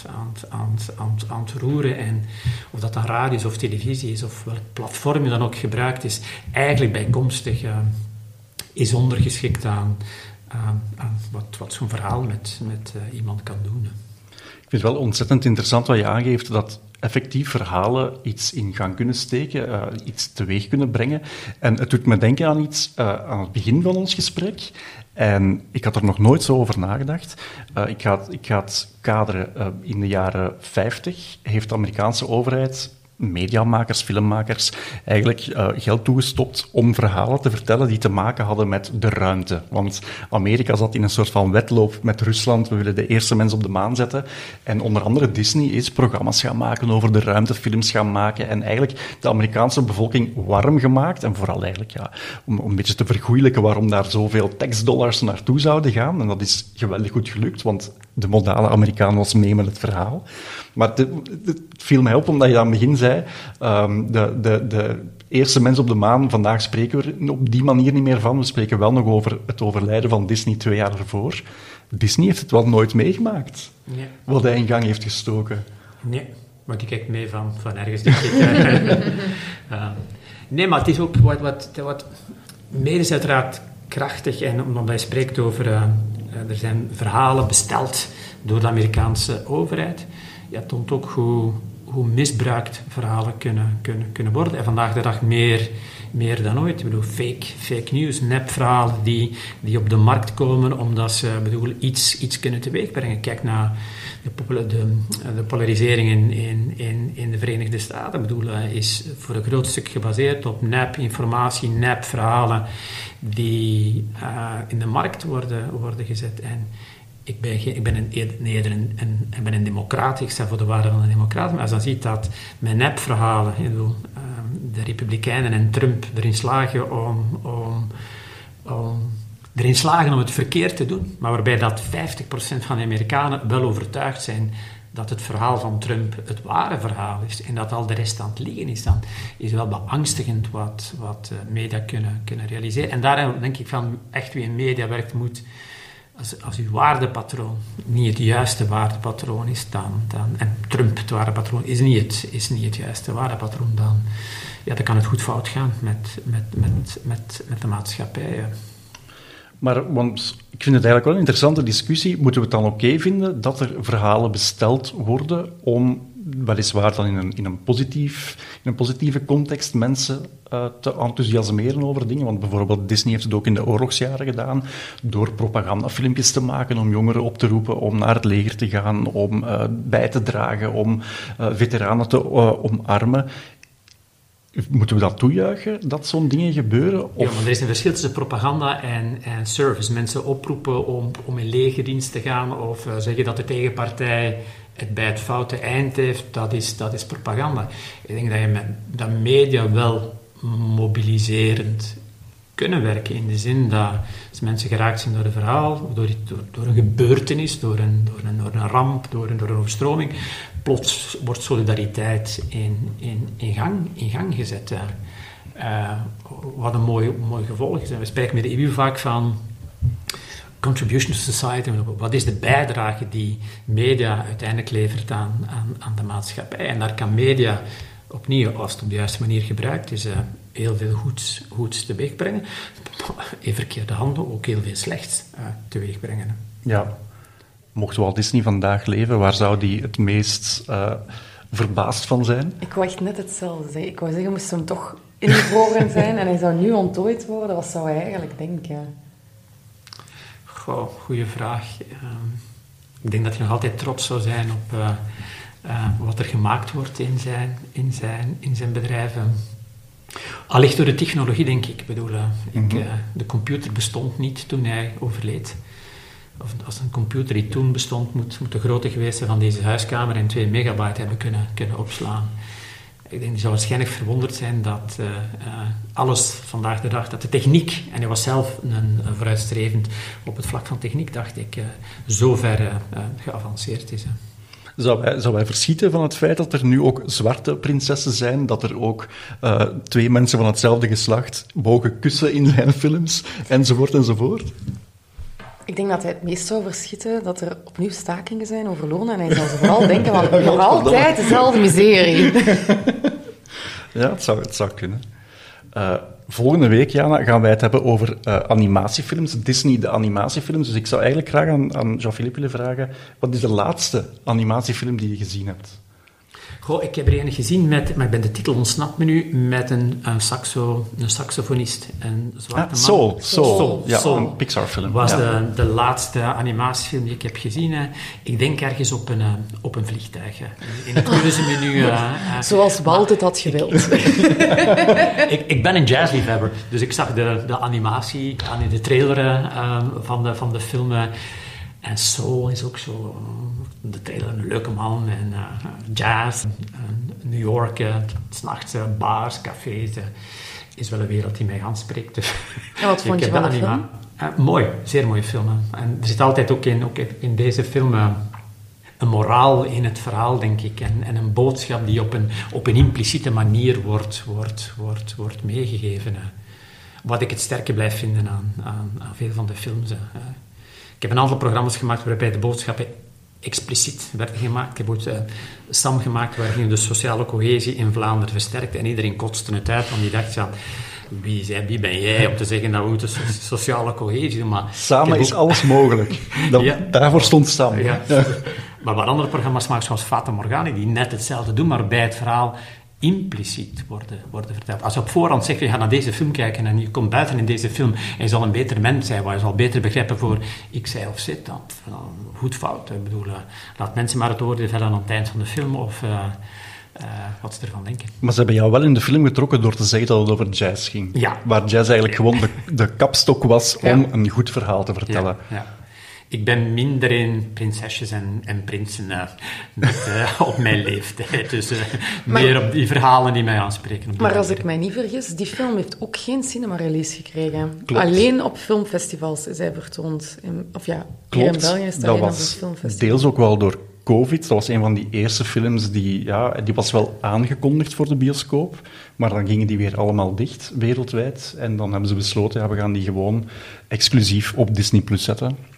aan, aan, aan, roeren. En of dat dan radio is of televisie is of welk platform je dan ook gebruikt, is eigenlijk bijkomstig uh, is ondergeschikt aan, wat, wat zo'n verhaal met, met uh, iemand kan doen. Ik vind het wel ontzettend interessant wat je aangeeft, dat effectief verhalen iets in gang kunnen steken, uh, iets teweeg kunnen brengen. En het doet me denken aan iets uh, aan het begin van ons gesprek. En ik had er nog nooit zo over nagedacht. Uh, ik, ga, ik ga het kaderen. in de jaren 50 heeft de Amerikaanse overheid mediamakers, filmmakers, eigenlijk uh, geld toegestopt om verhalen te vertellen die te maken hadden met de ruimte. Want Amerika zat in een soort van wedloop met Rusland. We willen de eerste mens op de maan zetten. En onder andere Disney is programma's gaan maken over de ruimte, films gaan maken en eigenlijk de Amerikaanse bevolking warm gemaakt. En vooral eigenlijk ja, om, om een beetje te vergoeilijken waarom daar zoveel taxdollars naartoe zouden gaan. En dat is geweldig goed gelukt, want de modale Amerikaan was mee met het verhaal. Maar het, het viel mij op omdat je aan het begin zei, um, de, de, de eerste mens op de maan, vandaag spreken we er op die manier niet meer van. We spreken wel nog over het overlijden van Disney twee jaar ervoor. Disney heeft het wel nooit meegemaakt, nee. wat hij in gang heeft gestoken. Nee, maar die kijkt mee van, van ergens. Uh, (laughs) nee, maar het is ook wat... wat, wat meer is uiteraard krachtig en omdat hij spreekt over... Uh, er zijn verhalen besteld door de Amerikaanse overheid. Ja, toont ook hoe, hoe misbruikt verhalen kunnen, kunnen, kunnen worden. En vandaag de dag meer, meer dan ooit. Ik bedoel, fake, fake news, nepverhalen die, die op de markt komen omdat ze bedoel, iets, iets kunnen teweegbrengen. Kijk naar de, de, de polarisering in, in, in, de Verenigde Staten. Ik bedoel, is voor een groot stuk gebaseerd op nep-informatie, nep-verhalen die uh, in de markt worden, worden gezet. En ik ben, ik ben een, een, ik ben een democraat, ik sta voor de waarde van een democraat, maar als dan ziet dat mijn nepverhalen, bedoel, de Republikeinen en Trump erin slagen om, om, om, erin slagen om het verkeerd te doen, maar waarbij dat 50% van de Amerikanen wel overtuigd zijn dat het verhaal van Trump het ware verhaal is en dat al de rest aan het liegen is, dan is wel beangstigend wat, wat media kunnen, kunnen realiseren. En daar denk ik van echt wie in media werkt moet als, als uw waardepatroon niet het juiste waardepatroon is, dan, dan, en Trump het waardepatroon is niet het, is niet het juiste waardepatroon, dan, ja, dan kan het goed fout gaan met, met, met, met, met de maatschappij. Maar want ik vind het eigenlijk wel een interessante discussie. Moeten we het dan oké vinden dat er verhalen besteld worden om weliswaar dan in een, in een, positief, in een positieve context mensen uh, te enthousiasmeren over dingen. Want bijvoorbeeld Disney heeft het ook in de oorlogsjaren gedaan door propagandafilmpjes te maken om jongeren op te roepen om naar het leger te gaan, om uh, bij te dragen, om uh, veteranen te omarmen. Moeten we dat toejuichen, dat zo'n dingen gebeuren? Of? Ja, maar er is een verschil tussen propaganda en, en service. Mensen oproepen om, om in legerdienst te gaan of zeggen dat de tegenpartij het bij het foute eind heeft, dat is, dat is propaganda. Ik denk dat je met dat media wel mobiliserend kunnen werken. In de zin dat als mensen geraakt zijn door een verhaal, door, door, door een gebeurtenis, door een, door een, door een ramp, door een, door een overstroming, plots wordt solidariteit in, in, in, gang, in gang gezet. Uh, wat een mooi, mooi gevolg we spreken met de EU vaak van contribution to society, wat is de bijdrage die media uiteindelijk levert aan, aan, aan de maatschappij. En daar kan media opnieuw, als het op de juiste manier gebruikt is, uh, heel veel goeds, goeds teweeg brengen. (laughs) In verkeerde handen ook heel veel slechts uh, teweeg brengen. Ja. Mocht Walt Disney vandaag leven, waar zou die het meest uh, verbaasd van zijn? Ik wou echt net hetzelfde zeggen. Ik wou zeggen, moest hem toch ingevroren zijn en hij zou nu ontdooid worden, wat zou hij eigenlijk denken? Goh, goede vraag. Um, ik denk dat hij nog altijd trots zou zijn op uh, uh, wat er gemaakt wordt in zijn, in zijn, in zijn bedrijven. Allicht door de technologie, denk ik. Ik bedoel, uh, ik, Mhm. de computer bestond niet toen hij overleed. Of als een computer die toen bestond, moet, moet de grootte geweest zijn van deze huiskamer en 2 megabyte hebben kunnen, kunnen opslaan. Ik denk, die zou waarschijnlijk verwonderd zijn dat uh, uh, alles vandaag de dag, dat de techniek, en hij was zelf een, vooruitstrevend op het vlak van techniek, dacht ik, uh, zo ver geavanceerd is. Zou wij, zou wij verschieten van het feit dat er nu ook zwarte prinsessen zijn? Dat er ook twee mensen van hetzelfde geslacht mogen kussen in zijn films? Enzovoort enzovoort? Ik denk dat hij het meest zou verschieten dat er opnieuw stakingen zijn over lonen. En hij ze vooral denken van (laughs) nog altijd dezelfde miserie. (laughs) ja, het zou, het zou kunnen. Uh, volgende week, Jana, gaan wij het hebben over uh, animatiefilms. Disney, de animatiefilms. Dus ik zou eigenlijk graag aan, aan Jean-Philippe willen vragen: wat is de laatste animatiefilm die je gezien hebt? Goh, ik heb er een gezien met, maar ik ben de titel ontsnapt me nu, met een, een, saxo, een saxofonist. Een zwarte ah, Soul, Soul, Soul, ja, Soul. een Pixar-film. was ja. de, de laatste animatiefilm die ik heb gezien. Ik denk ergens op een, op een vliegtuig. In het (laughs) keuzemenu. Uh, Zoals Walt het had gewild. (laughs) ik, ik, ben een jazzliefhebber, dus ik zag de, de animatie, de trailer uh, van, de, van de film. En Soul is ook zo, de trailer, een leuke man. En uh, jazz, New York, uh, s'nachts bars, cafés. is wel een wereld die mij aanspreekt. Dus en wat (laughs) vond je van de film? Mooi, zeer mooie film. En er zit altijd ook in, ook in deze film een moraal in het verhaal, denk ik. En, en, een boodschap die op een, op een impliciete manier wordt, wordt, wordt, wordt meegegeven. Wat ik het sterke blijf vinden aan, aan, aan veel van de films. Ik heb een aantal programma's gemaakt waarbij de boodschappen expliciet werden gemaakt. Ik heb uh, Sam gemaakt waarin de sociale cohesie in Vlaanderen versterkt. En iedereen kotste het uit, want die dacht, ja, wie, zei, wie ben jij om te zeggen dat we moeten so sociale cohesie doen? Maar Samen is alles mogelijk. (laughs) Dat, ja. Daarvoor stond Sam. Ja. ja. maar wat andere programma's maken, zoals Fata Morgani, die net hetzelfde doen, maar bij het verhaal impliciet worden, worden verteld. Als je op voorhand zegt, je gaat naar deze film kijken en je komt buiten in deze film en je zal een beter mens zijn, waar je zal beter begrijpen voor ik, zij of zit, dan, goed fout. Ik bedoel, uh, laat mensen maar het oordeel vellen aan het eind van de film of uh, uh, wat ze ervan denken. Maar ze hebben jou wel in de film getrokken door te zeggen dat het over jazz ging. Ja. Waar jazz eigenlijk gewoon de, de kapstok was om een goed verhaal te vertellen. Ja, ja ik ben minder in prinsesjes en, en prinsen uh, met, uh, op mijn leeftijd. Dus uh, maar, meer op die verhalen die mij aanspreken. Maar manier. als ik mij niet vergis, die film heeft ook geen cinema-release gekregen. Klopt. Alleen op filmfestivals is hij vertoond. In, of ja, Klopt. hier in België is het dat was filmfestival. Deels ook wel door COVID. Dat was een van die eerste films die... Ja, die was wel aangekondigd voor de bioscoop. Maar dan gingen die weer allemaal dicht, wereldwijd. En dan hebben ze besloten, ja, we gaan die gewoon exclusief op Disney Plus zetten.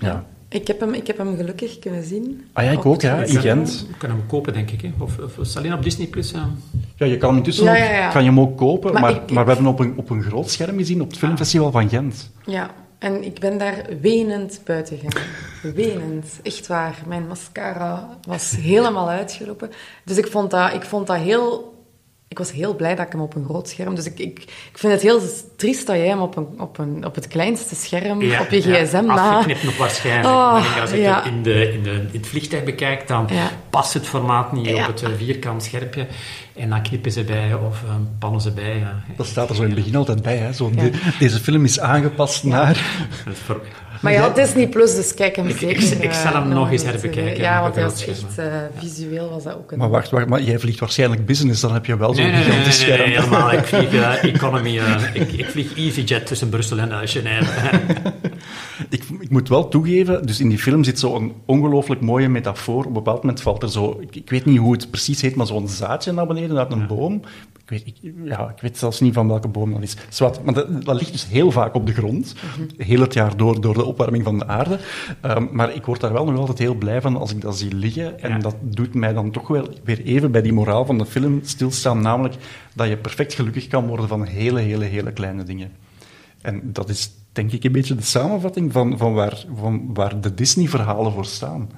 Ja. Ik heb, hem, ik heb hem gelukkig kunnen zien. Ah ja, ik ook, ja, in Gent. Je kan hem kopen, denk ik. Hè? Of, of is het alleen op Disney Plus? Uh... Ja, je kan hem intussen ja, ja, ja. Kan je hem ook kopen, maar, Maar we hebben op een, op een groot scherm gezien op het filmfestival van Gent. Ja, en ik ben daar wenend buiten gegaan. Wenend, echt waar. Mijn mascara was helemaal uitgelopen. Dus ik vond dat, ik vond dat heel... Ik was heel blij dat ik hem op een groot scherm... Dus ik, ik, ik vind het heel triest dat jij hem op, een, op, een, op het kleinste scherm, op je gsm na... Afgeknipt nog waarschijnlijk. Oh, denk, als ik ja. het in, de, in, de, in het vliegtuig bekijk, dan Ja. past het formaat niet Ja. op het eh, vierkant scherpje. En dan knippen ze bij of eh, pannen ze bij. ja. Dat staat er zo in het begin altijd bij. Hè? Zo, Ja. de- deze film is aangepast naar... Maar ja, Disney Plus, dus kijk hem Ik- zeker. ik- ik eh, zal hem nog eens herbekijken. Ja, want hij was echt... eh, visueel was dat ook een... Maar wacht, wacht, maar jij vliegt waarschijnlijk business, dan heb je wel zo'n Nee, nee, nee, nee, gigantisch nee, scherm. nee, helemaal. Ik vlieg (laughs) eh, economy. eh, ik, ik vlieg EasyJet tussen Brussel en uh, Genève. (laughs) Ik, ik moet wel toegeven, dus in die film zit zo'n ongelooflijk mooie metafoor. Op een bepaald moment valt er zo, ik, ik weet niet hoe het precies heet, maar zo'n zaadje naar beneden uit een boom. Ik weet, ik, ja, ik weet zelfs niet van welke boom dat is. Maar dat, dat ligt dus heel vaak op de grond, heel het jaar door, door de opwarming van de aarde. Ehm, maar ik word daar wel nog altijd heel blij van als ik dat zie liggen. En dat doet mij dan toch wel weer even bij die moraal van de film stilstaan, namelijk dat je perfect gelukkig kan worden van hele, hele, hele kleine dingen. En dat is denk ik een beetje de samenvatting van, van, waar, van waar de Disney-verhalen voor staan.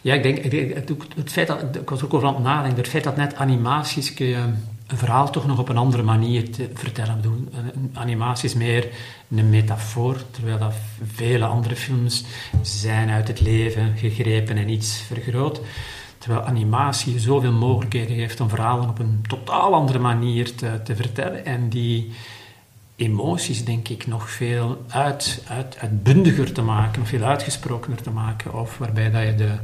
Ja, ik denk, het, ook- het feit dat, ik was ook over aan het nadenken, het feit dat net animaties kun je een verhaal toch nog op een andere manier te vertellen. Bedoel, een animatie is meer een metafoor, terwijl dat vele andere films zijn uit het leven gegrepen en iets vergroot. Terwijl animatie zoveel mogelijkheden geeft om verhalen op een totaal andere manier te, te vertellen. En die emoties, denk ik, nog veel uit, uit, uitbundiger te maken, nog veel uitgesprokener te maken. Of waarbij dat je de,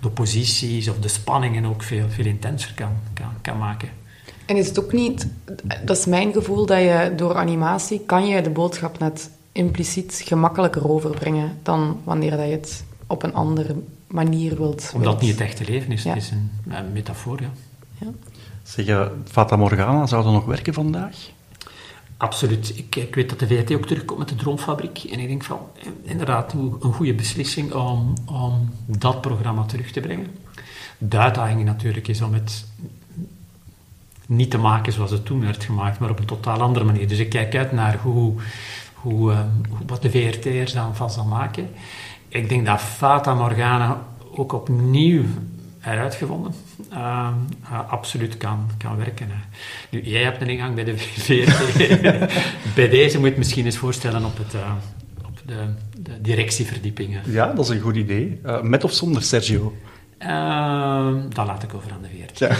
de posities of de spanningen ook veel, veel intenser kan, kan, kan maken. En is het ook niet, dat is mijn gevoel, dat je door animatie kan je de boodschap net impliciet gemakkelijker overbrengen dan wanneer dat je het op een andere manier wilt. Omdat het niet het echte leven is, het is een, een metafoor, ja. ja. Zeg je, Fata Morgana, zou dat nog werken vandaag? Absoluut. Ik, ik, weet dat de VRT ook terugkomt met de Droomfabriek. En ik denk van, inderdaad, een goede beslissing om, om dat programma terug te brengen. De uitdaging natuurlijk is om het niet te maken zoals het toen werd gemaakt, maar op een totaal andere manier. Dus ik kijk uit naar hoe, hoe, uh, wat de VRT er dan van zal maken. Ik denk dat Fata Morgana ook opnieuw heruitgevonden, uh, uh, absoluut kan, kan werken. Nu, jij hebt een ingang bij de VRT. (laughs) bij deze moet je misschien eens voorstellen op, het, uh, op de, de, directieverdiepingen. Ja, dat is een goed idee. met of zonder Sergio? Uh, dat laat ik over aan de VRT. Ja.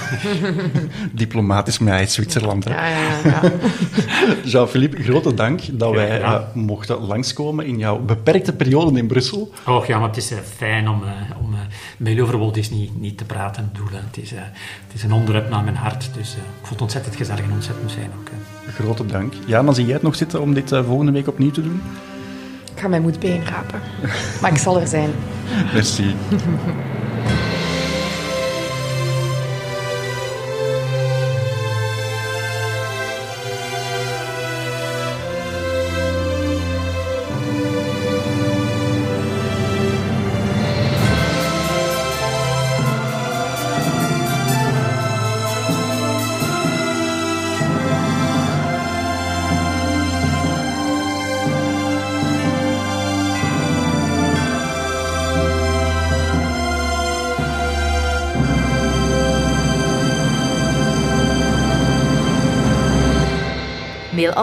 (laughs) Diplomatisch mij Zwitserland. Ja, ja, ja. (laughs) Jean-Philippe, grote dank dat wij uh, mochten langskomen in jouw beperkte periode in Brussel. Och ja, maar het is uh, fijn om, om met over Walt Disney niet te praten. Het is, het is een onderwerp naar mijn hart, dus ik vond het ontzettend gezellig en ontzettend fijn ook. Grote dank. Ja, dan zie jij het nog zitten om dit volgende week opnieuw te doen? Ik ga mijn moed bijeenrapen. maar ik zal er zijn. (laughs) Merci.